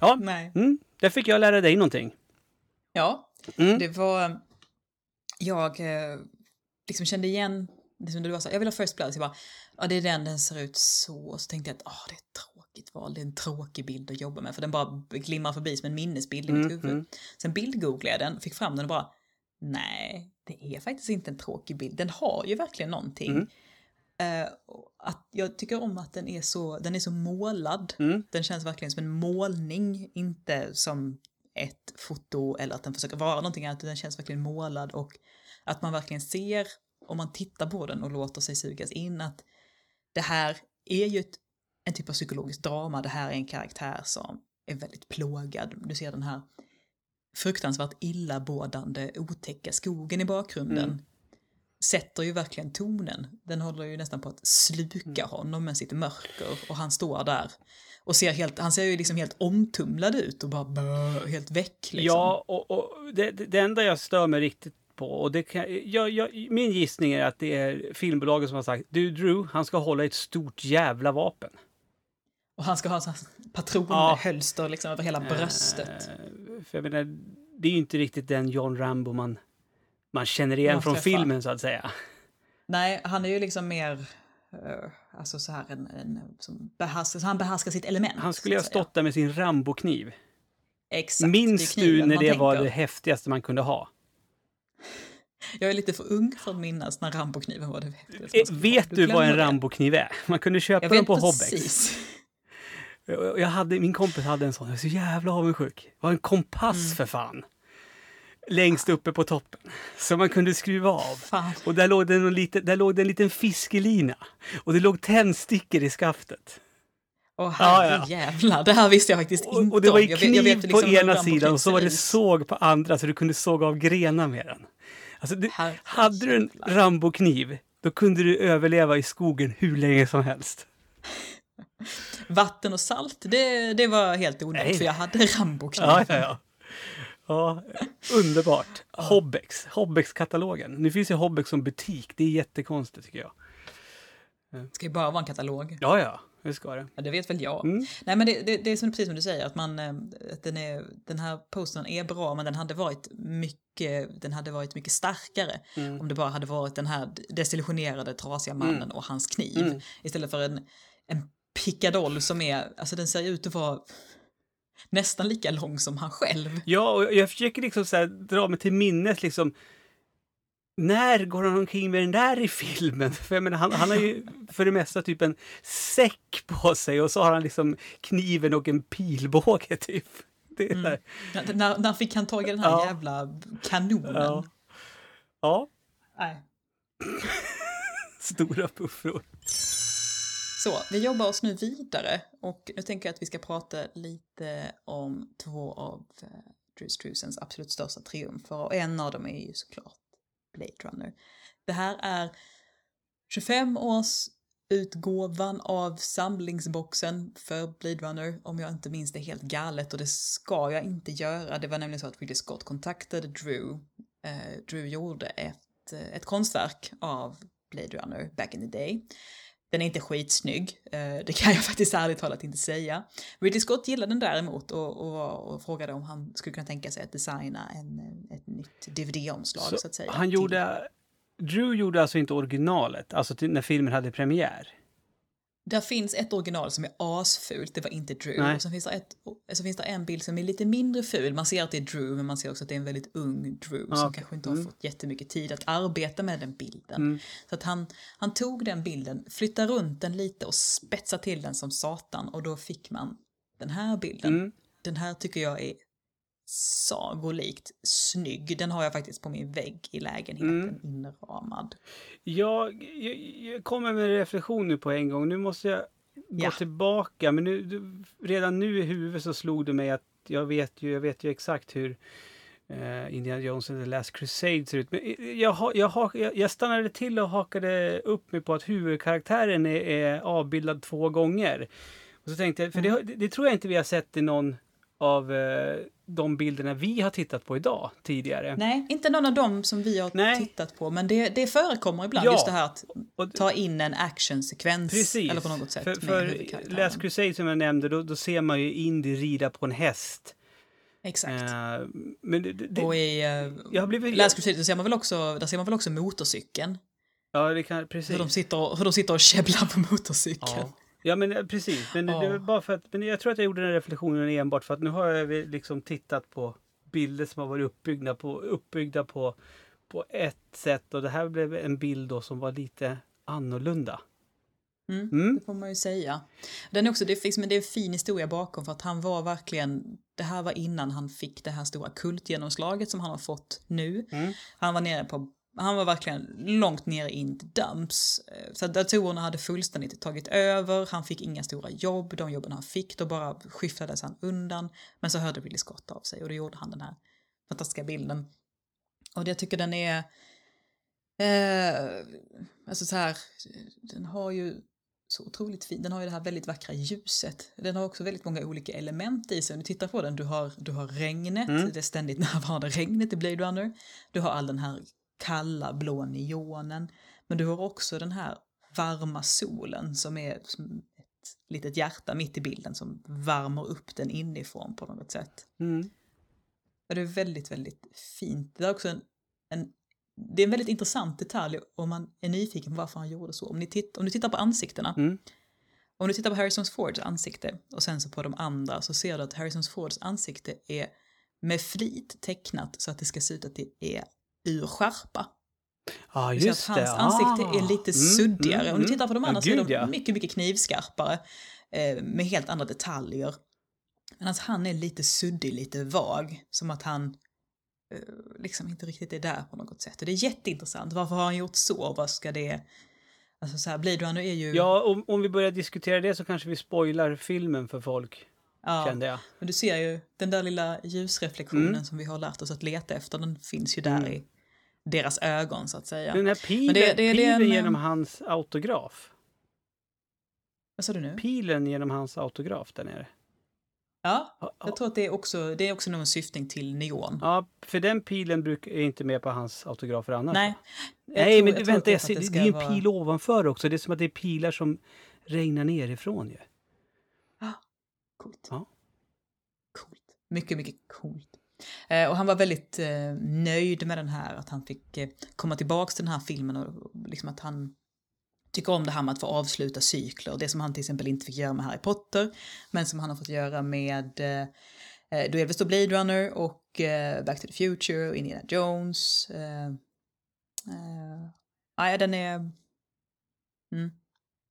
[SPEAKER 2] Ja, Nej. Mm, där fick jag lära dig någonting.
[SPEAKER 1] Ja, mm. det var... Jag eh, liksom kände igen liksom du var så, jag vill ha First Blood, så jag bara, ja det är den, den ser ut så. Så tänkte jag att oh, det är ett tråkigt val, det är en tråkig bild att jobba med för den bara glimmar förbi som en minnesbild i mitt mm, huvud. Mm. Sen bildgooglade jag den, fick fram den och bara, nej, det är faktiskt inte en tråkig bild, den har ju verkligen någonting. Mm. Uh, att jag tycker om att den är så, den är så målad. Mm. Den känns verkligen som en målning, inte som ett foto eller att den försöker vara någonting annat, den känns verkligen målad och att man verkligen ser om man tittar på den och låter sig sugas in att det här är ju ett, en typ av psykologiskt drama, det här är en karaktär som är väldigt plågad. Du ser den här fruktansvärt illabådande, otäcka skogen i bakgrunden. Mm. Sätter ju verkligen tonen. Den håller ju nästan på att sluka mm. honom med sitt mörker och han står där och ser helt, han ser ju liksom helt omtumlad ut och bara bö, helt väck. Liksom.
[SPEAKER 2] Ja, och, och det, det enda jag stör mig riktigt på. Och det kan, jag, jag, min gissning är att det är filmbolaget som har sagt du Drew, han ska hålla ett stort jävla vapen.
[SPEAKER 1] Och han ska ha patronhölster ja. liksom över hela bröstet.
[SPEAKER 2] För jag menar, det är ju inte riktigt den John Rambo man, man känner igen från filmen så att säga.
[SPEAKER 1] Nej, han är ju liksom mer uh, alltså så här en, en som behärskar, han behärskar sitt element.
[SPEAKER 2] Han skulle ha stått där med sin Rambo-kniv.
[SPEAKER 1] Exakt.
[SPEAKER 2] Minns du när det var det häftigaste man kunde ha?
[SPEAKER 1] Jag är lite för ung för att minnas när Rambokniven var det
[SPEAKER 2] häftigaste. Eh, vet du vad en Rambokniv är? Man kunde köpa den på Hobbex. Jag hade, min kompis hade en sån, jag är så jävla avundsjuk. Det var en kompass mm. för fan. Längst uppe på toppen. Som man kunde skruva av. Fan. Och där låg, det en liten, där låg det en liten fiskelina. Och det låg tändstickor i skaftet.
[SPEAKER 1] Åh oh, herrejävlar, ja, det här visste jag faktiskt inte
[SPEAKER 2] om. Och det var kniv jag jag vet liksom på ena sidan och så var det såg på andra så du kunde såga av grenar med den. Alltså, du, hade du en Rambo-kniv, då kunde du överleva i skogen hur länge som helst.
[SPEAKER 1] Vatten och salt, det, det var helt onödigt för jag hade Rambo-kniv.
[SPEAKER 2] Ja, ja, ja. ja, underbart. Hobbex, Hobbex-katalogen. Nu finns ju Hobbex som butik, det är jättekonstigt tycker jag.
[SPEAKER 1] Det ska ju bara vara en katalog.
[SPEAKER 2] Ja, ja. Det ska det.
[SPEAKER 1] Ja, det vet väl jag. Mm. Nej, men det, det, det, är som, precis som du säger, att, man, eh, att den, är, den här posten är bra, men den hade varit mycket, den hade varit mycket starkare mm. om det bara hade varit den här desillusionerade, trasiga mannen mm. och hans kniv. Mm. Istället för en, en pickadoll som är, alltså den ser ut att vara nästan lika lång som han själv.
[SPEAKER 2] Ja, och jag försöker liksom så här, dra mig till minnes liksom när går han omkring med den där i filmen? För jag menar, han, han har ju för det mesta typ en säck på sig och så har han liksom kniven och en pilbåge typ.
[SPEAKER 1] Det mm. när, när fick han tag i den här ja. jävla kanonen? Ja.
[SPEAKER 2] ja.
[SPEAKER 1] Nej.
[SPEAKER 2] Stora puffror.
[SPEAKER 1] Så, vi jobbar oss nu vidare och nu tänker jag att vi ska prata lite om två av eh, Drew Strusens absolut största triumfer och en av dem är ju såklart Blade Runner. Det här är 25 års utgåvan av samlingsboxen för Blade Runner, om jag inte minns det helt galet, och det ska jag inte göra. Det var nämligen så att Ridley Scott kontaktade Drew. Eh, Drew gjorde ett, eh, ett konstverk av Blade Runner back in the day. Den är inte skitsnygg, eh, det kan jag faktiskt ärligt talat inte säga. Ridley Scott gillade den däremot och, och, och frågade om han skulle kunna tänka sig att designa en, ett nytt DVD-omslag så, så, att säga.
[SPEAKER 2] Han gjorde, Drew gjorde alltså inte originalet, alltså till, när filmen hade premiär?
[SPEAKER 1] Där finns ett original som är asfult, det var inte Drew. Och sen finns, det ett, så finns det en bild som är lite mindre ful. Man ser att det är Drew, men man ser också att det är en väldigt ung Drew ah, som kanske inte har mm. fått jättemycket tid att arbeta med den bilden. Mm. Så att han, han tog den bilden, flyttade runt den lite och spetsade till den som satan och då fick man den här bilden. Mm. Den här tycker jag är sagolikt snygg. Den har jag faktiskt på min vägg i lägenheten mm. inramad.
[SPEAKER 2] Jag, jag, jag, kommer med en reflektion nu på en gång. Nu måste jag gå ja. tillbaka. Men nu, redan nu i huvudet så slog det mig att jag vet ju, jag vet ju exakt hur uh, Indiana Jones and the Last Crusade ser ut. Men jag, jag, jag, jag stannade till och hakade upp mig på att huvudkaraktären är, är avbildad två gånger. Och så tänkte jag, för mm. det, det, tror jag inte vi har sett i någon av eh, de bilderna vi har tittat på idag tidigare.
[SPEAKER 1] Nej, inte någon av dem som vi har Nej. tittat på, men det, det förekommer ibland ja. just det här att ta in en actionsekvens.
[SPEAKER 2] Precis.
[SPEAKER 1] Eller på något sätt.
[SPEAKER 2] För, för Last Crusade som jag nämnde, då, då ser man ju Indy rida på en häst.
[SPEAKER 1] Exakt. Uh,
[SPEAKER 2] men det, det,
[SPEAKER 1] och i uh, jag blivit, Last Crusade ser man väl också, där ser man väl också motorcykeln.
[SPEAKER 2] Ja, det kan, precis.
[SPEAKER 1] Hur de sitter, hur de sitter och käbblar på motorcykeln. Ja.
[SPEAKER 2] Ja men eh, precis, men, det var bara för att, men jag tror att jag gjorde den reflektionen enbart för att nu har jag liksom tittat på bilder som har varit uppbyggda på, uppbyggda på, på ett sätt och det här blev en bild då som var lite annorlunda.
[SPEAKER 1] Mm, mm. Det får man ju säga. Den är också, det, finns, men det är en fin historia bakom för att han var verkligen, det här var innan han fick det här stora kultgenomslaget som han har fått nu. Mm. Han var nere på han var verkligen långt ner in the dumps. Eh, så datorerna hade fullständigt tagit över, han fick inga stora jobb, de jobben han fick då bara skiftades han undan. Men så hörde Ridley Scott av sig och då gjorde han den här fantastiska bilden. Och jag tycker den är... Eh, alltså så här, den har ju så otroligt fin. Den har ju det här väldigt vackra ljuset. Den har också väldigt många olika element i sig. Om du tittar på den, du har, du har regnet, mm. det ständigt närvarande regnet i Blade Runner. Du har all den här kalla blå neonen. Men du har också den här varma solen som är ett litet hjärta mitt i bilden som värmer upp den inifrån på något sätt. Mm. Och det är väldigt, väldigt fint. Det är också en, en, det är en väldigt intressant detalj om man är nyfiken på varför han gjorde så. Om, ni titt, om du tittar på ansiktena, mm. om du tittar på Harrison Fords ansikte och sen så på de andra så ser du att Harrison Fords ansikte är med flit tecknat så att det ska se ut att det är ur skärpa.
[SPEAKER 2] Ah, just
[SPEAKER 1] så att hans
[SPEAKER 2] det.
[SPEAKER 1] ansikte ah. är lite mm, suddigare. Mm, Om du mm. tittar på de andra ah, så är de mycket, mycket knivskarpare. Eh, med helt andra detaljer. Medan han är lite suddig, lite vag. Som att han eh, liksom inte riktigt är där på något sätt. Och det är jätteintressant. Varför har han gjort så? Vad ska det... Alltså så här, Blade är ju...
[SPEAKER 2] Ja, om, om vi börjar diskutera det så kanske vi spoilar filmen för folk. Ja, kände jag.
[SPEAKER 1] men du ser ju den där lilla ljusreflektionen mm. som vi har lärt oss att leta efter, den finns ju där mm. i deras ögon så att säga.
[SPEAKER 2] Den här pilen, det, det, pilen det en, genom hans autograf.
[SPEAKER 1] Vad sa du nu?
[SPEAKER 2] Pilen genom hans autograf där nere.
[SPEAKER 1] Ja, jag tror att det är också, det är också någon syftning till neon.
[SPEAKER 2] Ja, för den pilen bruk, är inte med på hans autografer annars.
[SPEAKER 1] Nej.
[SPEAKER 2] Nej, tror, men jag vänta, jag ser, det, det är en pil ovanför också. Det är som att det är pilar som regnar nerifrån ju.
[SPEAKER 1] Coolt. Ja. Coolt. Mycket, mycket coolt. Eh, och han var väldigt eh, nöjd med den här, att han fick eh, komma tillbaka till den här filmen och liksom att han tycker om det här med att få avsluta cykler. Det som han till exempel inte fick göra med Harry Potter, men som han har fått göra med eh, eh då Blade Runner och eh, Back to the Future och Indiana Jones. Eh, eh, ja, den är... Mm,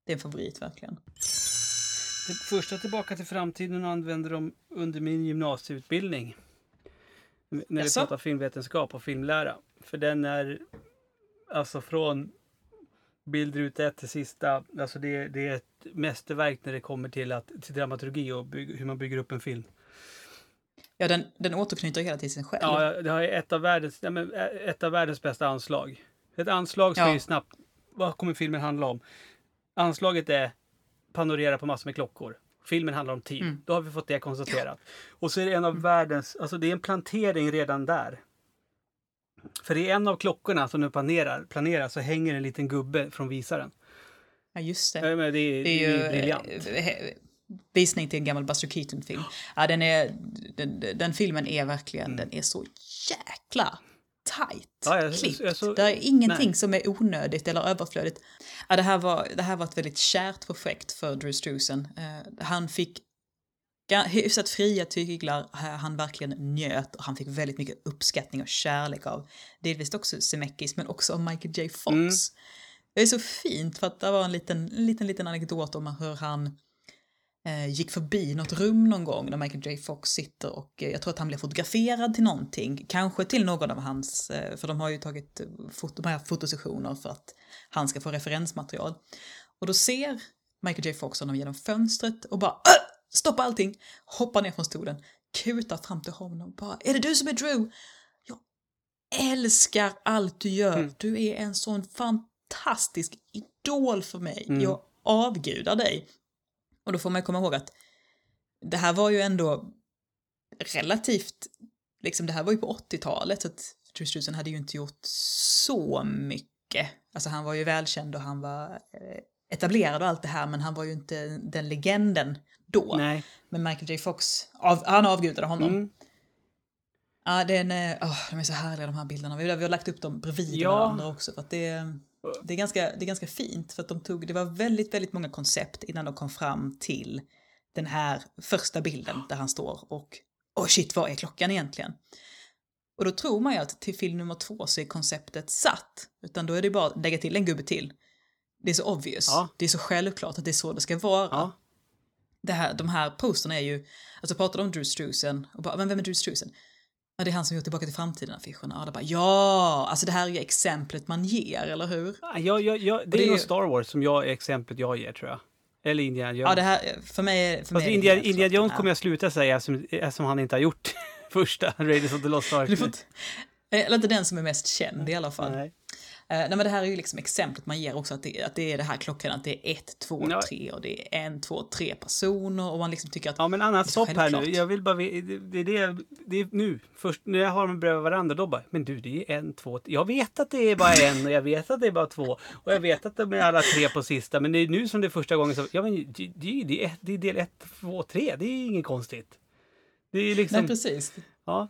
[SPEAKER 1] det är en favorit verkligen.
[SPEAKER 2] Det första Tillbaka till framtiden använder de under min gymnasieutbildning. När vi pratar filmvetenskap och filmlära. För den är alltså från bildrut ett till sista. Alltså det, det är ett mästerverk när det kommer till, att, till dramaturgi och bygg, hur man bygger upp en film.
[SPEAKER 1] Ja, den, den återknyter hela tiden sig själv.
[SPEAKER 2] Ja, det har ett av världens, ett av världens bästa anslag. Ett anslag ska ja. ju snabbt... Vad kommer filmen handla om? Anslaget är panorera på massor med klockor. Filmen handlar om tid. Mm. Då har vi fått det konstaterat. Och så är det en av mm. världens, alltså det är en plantering redan där. För i en av klockorna som nu planerar, planerar så hänger en liten gubbe från visaren.
[SPEAKER 1] Ja, just det.
[SPEAKER 2] Ja, men det, är,
[SPEAKER 1] Det är ju
[SPEAKER 2] briljant.
[SPEAKER 1] eh, eh, visning till en gammal Buster Keaton-film. Ja, den, är, den, den filmen är verkligen, den är så jäkla
[SPEAKER 2] Mm. Ja, jag-
[SPEAKER 1] klippt.
[SPEAKER 2] jag så-
[SPEAKER 1] det är ingenting
[SPEAKER 2] nej.
[SPEAKER 1] som är onödigt eller överflödigt. Ja, det, här var, det här var ett väldigt kärt projekt för Drew Struzan. Eh, han fick hyfsat fria tyglar eh, han verkligen njöt och han fick väldigt mycket uppskattning och kärlek av delvis också Zemeckis men också av Michael J. Fox.
[SPEAKER 2] Mm.
[SPEAKER 1] Det är så fint för att det var en liten, en liten, liten anekdot om hur han gick förbi något rum någon gång när Michael J. Fox sitter och eh, jag tror att han blev fotograferad till någonting, kanske till någon av hans, eh, för de har ju tagit eh, foto, de här fotosessioner för att han ska få referensmaterial. Och då ser Michael J. Fox honom genom fönstret och bara "Åh!" stoppar allting, hoppar ner från stolen, kutar fram till honom och bara “Är det du som är Drew?” Jag älskar allt du gör.
[SPEAKER 2] Mm.
[SPEAKER 1] Du är en sån fantastisk idol för mig.
[SPEAKER 2] Mm.
[SPEAKER 1] Jag avgudar dig. Och då får man ju komma ihåg att det här var ju ändå relativt, liksom det här var ju på 80-talet så att Drew Struzan hade ju inte gjort så mycket. Alltså han var ju välkänd och han var eh, etablerad och allt det här men han var ju inte den legenden då.
[SPEAKER 2] Nej.
[SPEAKER 1] Men Michael J. Fox, av, han avgudade honom.
[SPEAKER 2] Mm.
[SPEAKER 1] Ja, den är, åh, de är så härliga de här bilderna. Vi har, vi har lagt upp dem bredvid
[SPEAKER 2] Ja.
[SPEAKER 1] varandra också för att det, det, är ganska, det är ganska fint för att de tog, det var väldigt, väldigt många koncept innan de kom fram till den här första bilden där han står och åh shit, vad är klockan egentligen? Och då tror man ju att till film nummer två så är konceptet satt, utan då är det bara att lägga till en gubbe till. Det är så obvious,
[SPEAKER 2] Ja.
[SPEAKER 1] det är så självklart att det är så det ska vara
[SPEAKER 2] Ja.
[SPEAKER 1] det här, de här posterna är ju, alltså pratade om Drew Struzan och bara, men vem är Drew Struzan? Ja, det är han som gjort Tillbaka till framtiden-affischerna. Bara, ja, alltså det här är ju exemplet man ger, eller hur?
[SPEAKER 2] Ja, jag, jag, jag, det
[SPEAKER 1] det
[SPEAKER 2] är
[SPEAKER 1] är
[SPEAKER 2] nog
[SPEAKER 1] ju-
[SPEAKER 2] Star Wars som jag, är exemplet jag ger tror jag. Eller Indiana Jones.
[SPEAKER 1] Ja, det här, för mig, för
[SPEAKER 2] Fast
[SPEAKER 1] mig
[SPEAKER 2] Indiana, Indiana Jones kommer jag sluta säga eftersom, eftersom han inte har gjort första Raiders of the Lost Ark.
[SPEAKER 1] Eller inte den som är mest känd i alla fall.
[SPEAKER 2] Nej.
[SPEAKER 1] Eh, nej men det här är ju liksom exemplet man ger också att det, att det är det här klockan att det är ett, två,
[SPEAKER 2] Ja.
[SPEAKER 1] tre och det är en, två, tre personer och man liksom tycker att
[SPEAKER 2] Ja, men
[SPEAKER 1] är
[SPEAKER 2] stopp här nu. Jag vill bara... Det, det, är det, det är nu. Först när jag har dem bredvid varandra, då bara... Men du, det är en, två... Jag vet att det är bara en och jag vet att det är bara två. Och jag vet att de är alla tre på sista. Men det är nu som det är första gången så... Ja, men det, det, det, är, det är del ett, två, tre. Det är inget konstigt. Det är liksom...
[SPEAKER 1] nej precis.
[SPEAKER 2] ja,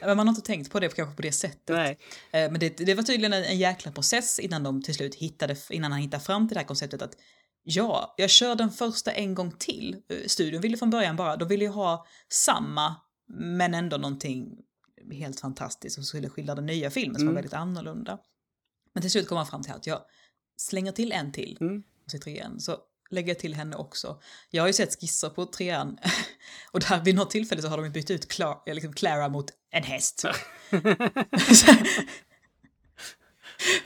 [SPEAKER 1] Men man har inte tänkt på det kanske på det sättet.
[SPEAKER 2] nej.
[SPEAKER 1] Eh, Men det, det var tydligen en, en jäkla process innan de till slut hittade, innan han hittade fram till det här konceptet att ja, jag kör den första en gång till. Eh, Studion ville från början bara, de ville ju ha samma men ändå någonting helt fantastiskt som skulle skildra den nya filmen som
[SPEAKER 2] Mm.
[SPEAKER 1] var väldigt annorlunda. Men till slut kom han fram till att jag slänger till en till
[SPEAKER 2] Mm.
[SPEAKER 1] och så trean. Så lägger jag till henne också. Jag har ju sett skisser på trean och där vid något tillfälle så har de ju bytt ut Clara, liksom Clara mot en häst.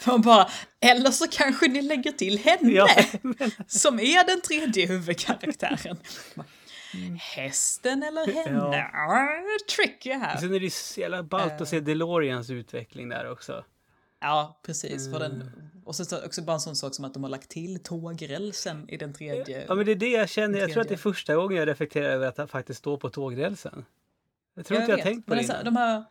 [SPEAKER 1] Man bara, eller så kanske ni lägger till henne
[SPEAKER 2] Ja,
[SPEAKER 1] som är den tredje huvudkaraktären. Hästen eller henne? Ja. Tricky här.
[SPEAKER 2] Sen är det så jävla ballt att se DeLoreans utveckling där också.
[SPEAKER 1] Ja, precis. För den,
[SPEAKER 2] Mm.
[SPEAKER 1] Och så också bara en sån sak som att de har lagt till tågrälsen i den tredje.
[SPEAKER 2] Ja, men det är det jag känner. Jag tror att det är första gången jag reflekterar över att han faktiskt står på tågrälsen. Jag tror inte jag har
[SPEAKER 1] vet.
[SPEAKER 2] tänkt på
[SPEAKER 1] Men
[SPEAKER 2] det
[SPEAKER 1] är så här,
[SPEAKER 2] innan.
[SPEAKER 1] de här,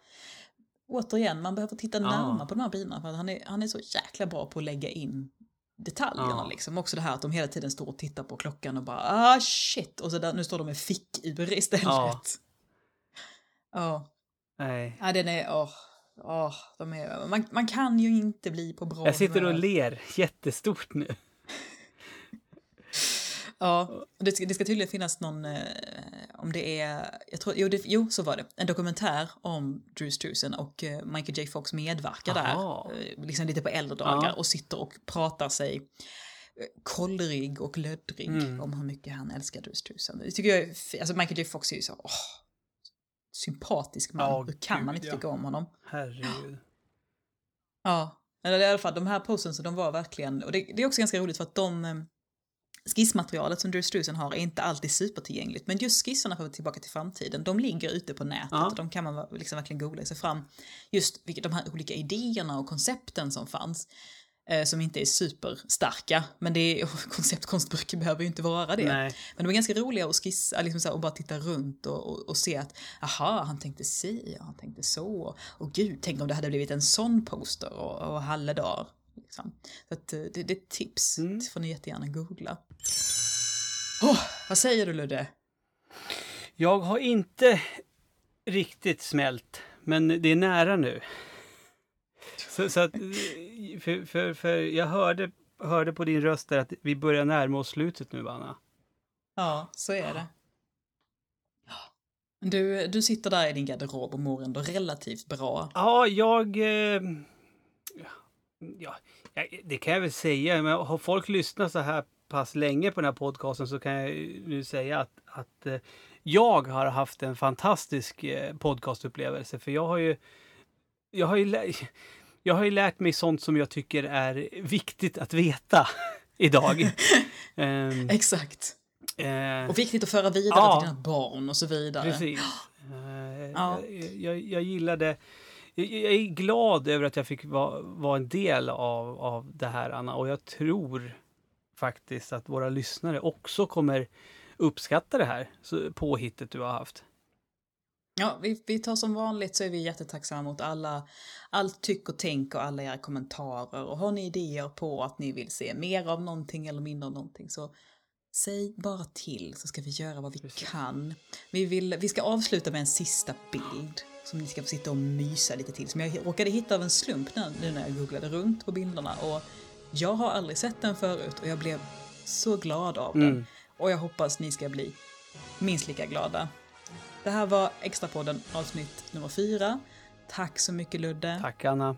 [SPEAKER 1] Återigen, man behöver titta
[SPEAKER 2] Ja.
[SPEAKER 1] närmare på de här bilarna för att han är, han är så jäkla bra på att lägga in detaljerna
[SPEAKER 2] Ja.
[SPEAKER 1] liksom. Också det här att de hela tiden står och tittar på klockan och bara ah shit och så där, nu står de med fickur istället.
[SPEAKER 2] Ja.
[SPEAKER 1] Ja.
[SPEAKER 2] Nej.
[SPEAKER 1] Ja, den är, åh, åh, de är, man, man kan ju inte bli på bra
[SPEAKER 2] Jag sitter och ler jättestort nu.
[SPEAKER 1] Ja, det ska, det ska tydligen finnas någon, eh, om det är, jag tror, jo, det, jo så var det, en dokumentär om Drew Struzan och eh, Michael J Fox medverkar
[SPEAKER 2] Aha.
[SPEAKER 1] där, eh, liksom lite på äldre dagar
[SPEAKER 2] Ja.
[SPEAKER 1] och sitter och pratar sig eh, kollrig och löddrig
[SPEAKER 2] Mm.
[SPEAKER 1] om hur mycket han älskar Drew Struzan. Det tycker jag alltså Michael J Fox är ju så, åh, sympatisk man,
[SPEAKER 2] Ja,
[SPEAKER 1] hur kan man
[SPEAKER 2] gud,
[SPEAKER 1] inte
[SPEAKER 2] ja.
[SPEAKER 1] tycka om honom?
[SPEAKER 2] Herregud.
[SPEAKER 1] Ja, eller i alla fall de här posen så de var verkligen, och det, det är också ganska roligt för att de eh, skissmaterialet som Drew Struzan har är inte alltid supertillgängligt, men just skisserna för Tillbaka till framtiden, de ligger ute på nätet
[SPEAKER 2] Ja.
[SPEAKER 1] och de kan man liksom verkligen googla sig fram. Just de här olika idéerna och koncepten som fanns, som inte är superstarka, men det är, konceptkonstböcker behöver ju inte vara det.
[SPEAKER 2] Nej.
[SPEAKER 1] Men de är ganska roliga att skissa, liksom så här, och bara titta runt och, och, och se att aha, han tänkte si, och han tänkte så. Och gud, tänk om det hade blivit en sån poster och, och halledag. Liksom. Så att, eh, det, det är ett tips,
[SPEAKER 2] Mm.
[SPEAKER 1] det får ni jättegärna googla. Åh, vad säger du Ludde?
[SPEAKER 2] Jag har inte riktigt smält, men det är nära nu. Så, så att, för, för, för jag hörde, hörde på din röst där att vi börjar närma oss slutet nu, Anna.
[SPEAKER 1] Ja, så är det. Du, du sitter där i din garderob och mår ändå relativt bra.
[SPEAKER 2] Ja, jag... Eh, ja, det kan jag väl säga. Men har folk lyssnat så här pass länge på den här podcasten så kan jag nu säga att, att eh, jag har haft en fantastisk eh, podcastupplevelse. För jag har ju... Jag har ju, jag har ju lärt mig sånt som jag tycker är viktigt att veta idag. Ehm,
[SPEAKER 1] Exakt.
[SPEAKER 2] eh,
[SPEAKER 1] Och viktigt att föra vidare
[SPEAKER 2] Ja.
[SPEAKER 1] till dina barn och så vidare.
[SPEAKER 2] Precis. Eh,
[SPEAKER 1] Ja.
[SPEAKER 2] jag, jag, gillade... Jag, jag är glad över att jag fick vara, vara en del av, av det här, Anna. Och jag tror faktiskt att våra lyssnare också kommer uppskatta det här så, påhittet du har haft.
[SPEAKER 1] Ja, vi, vi tar som vanligt så är vi jättetacksamma mot alla, allt tyck och tänk och alla era kommentarer. Och har ni idéer på att ni vill se mer av någonting eller mindre av någonting så säg bara till så ska vi göra vad vi
[SPEAKER 2] Precis.
[SPEAKER 1] kan. Vi, vill, vi ska avsluta med en sista bild som ni ska få sitta och mysa lite till. Som jag råkade hitta av en slump nu, nu när jag googlade runt på bilderna. Och jag har aldrig sett den förut och jag blev så glad av den.
[SPEAKER 2] Mm.
[SPEAKER 1] Och jag hoppas ni ska bli minst lika glada. Det här var Extrapodden avsnitt nummer fyra. Tack så mycket Ludde.
[SPEAKER 2] Tack, Anna.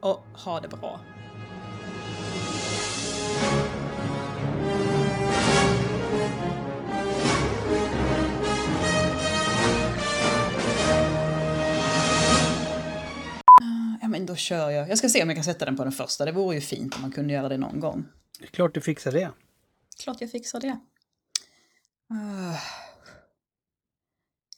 [SPEAKER 1] Och ha det bra. Ja men då kör jag. Jag ska se om jag kan sätta den på den första. Det vore ju fint om man kunde göra det någon gång.
[SPEAKER 2] Det är klart du fixar det.
[SPEAKER 1] Klart jag fixar det. Ah.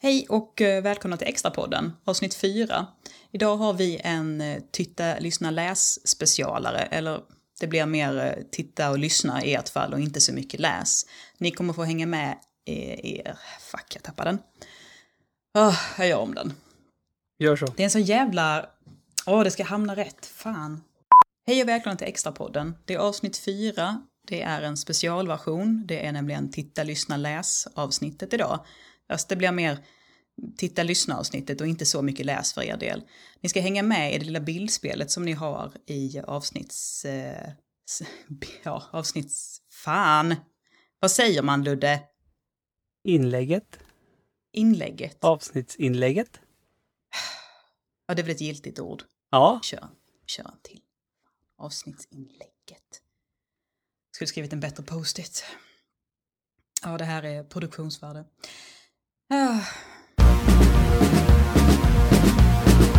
[SPEAKER 1] Hej och eh, välkomna till Extrapodden, avsnitt 4. Idag har vi en eh, titta, lyssna, läs specialare, eller det blir mer eh, titta och lyssna i ert fall och inte så mycket läs. Ni kommer få hänga med i, i fuck jag tappade den. Ah, jag gör om den.
[SPEAKER 2] Gör så.
[SPEAKER 1] Det är en sån jävla... Åh, det ska hamna rätt. Fan. Hej och välkomna till Extrapodden. Det är avsnitt fyra. Det är en specialversion. Det är nämligen titta, lyssna, läs avsnittet idag. Fast det blir mer titta, lyssna avsnittet och inte så mycket läs för er del. Ni ska hänga med i det lilla bildspelet som ni har i avsnitts... Eh, ja, avsnitts... Fan! Vad säger man, Ludde?
[SPEAKER 2] Inlägget.
[SPEAKER 1] Inlägget.
[SPEAKER 2] Avsnittsinlägget.
[SPEAKER 1] Ja, det är väl ett giltigt ord.
[SPEAKER 2] Ja.
[SPEAKER 1] Kör, kör en till. Avsnittsinlägget. Skulle skrivit en bättre post-it. Ja, det här är produktionsvärde. Ugh.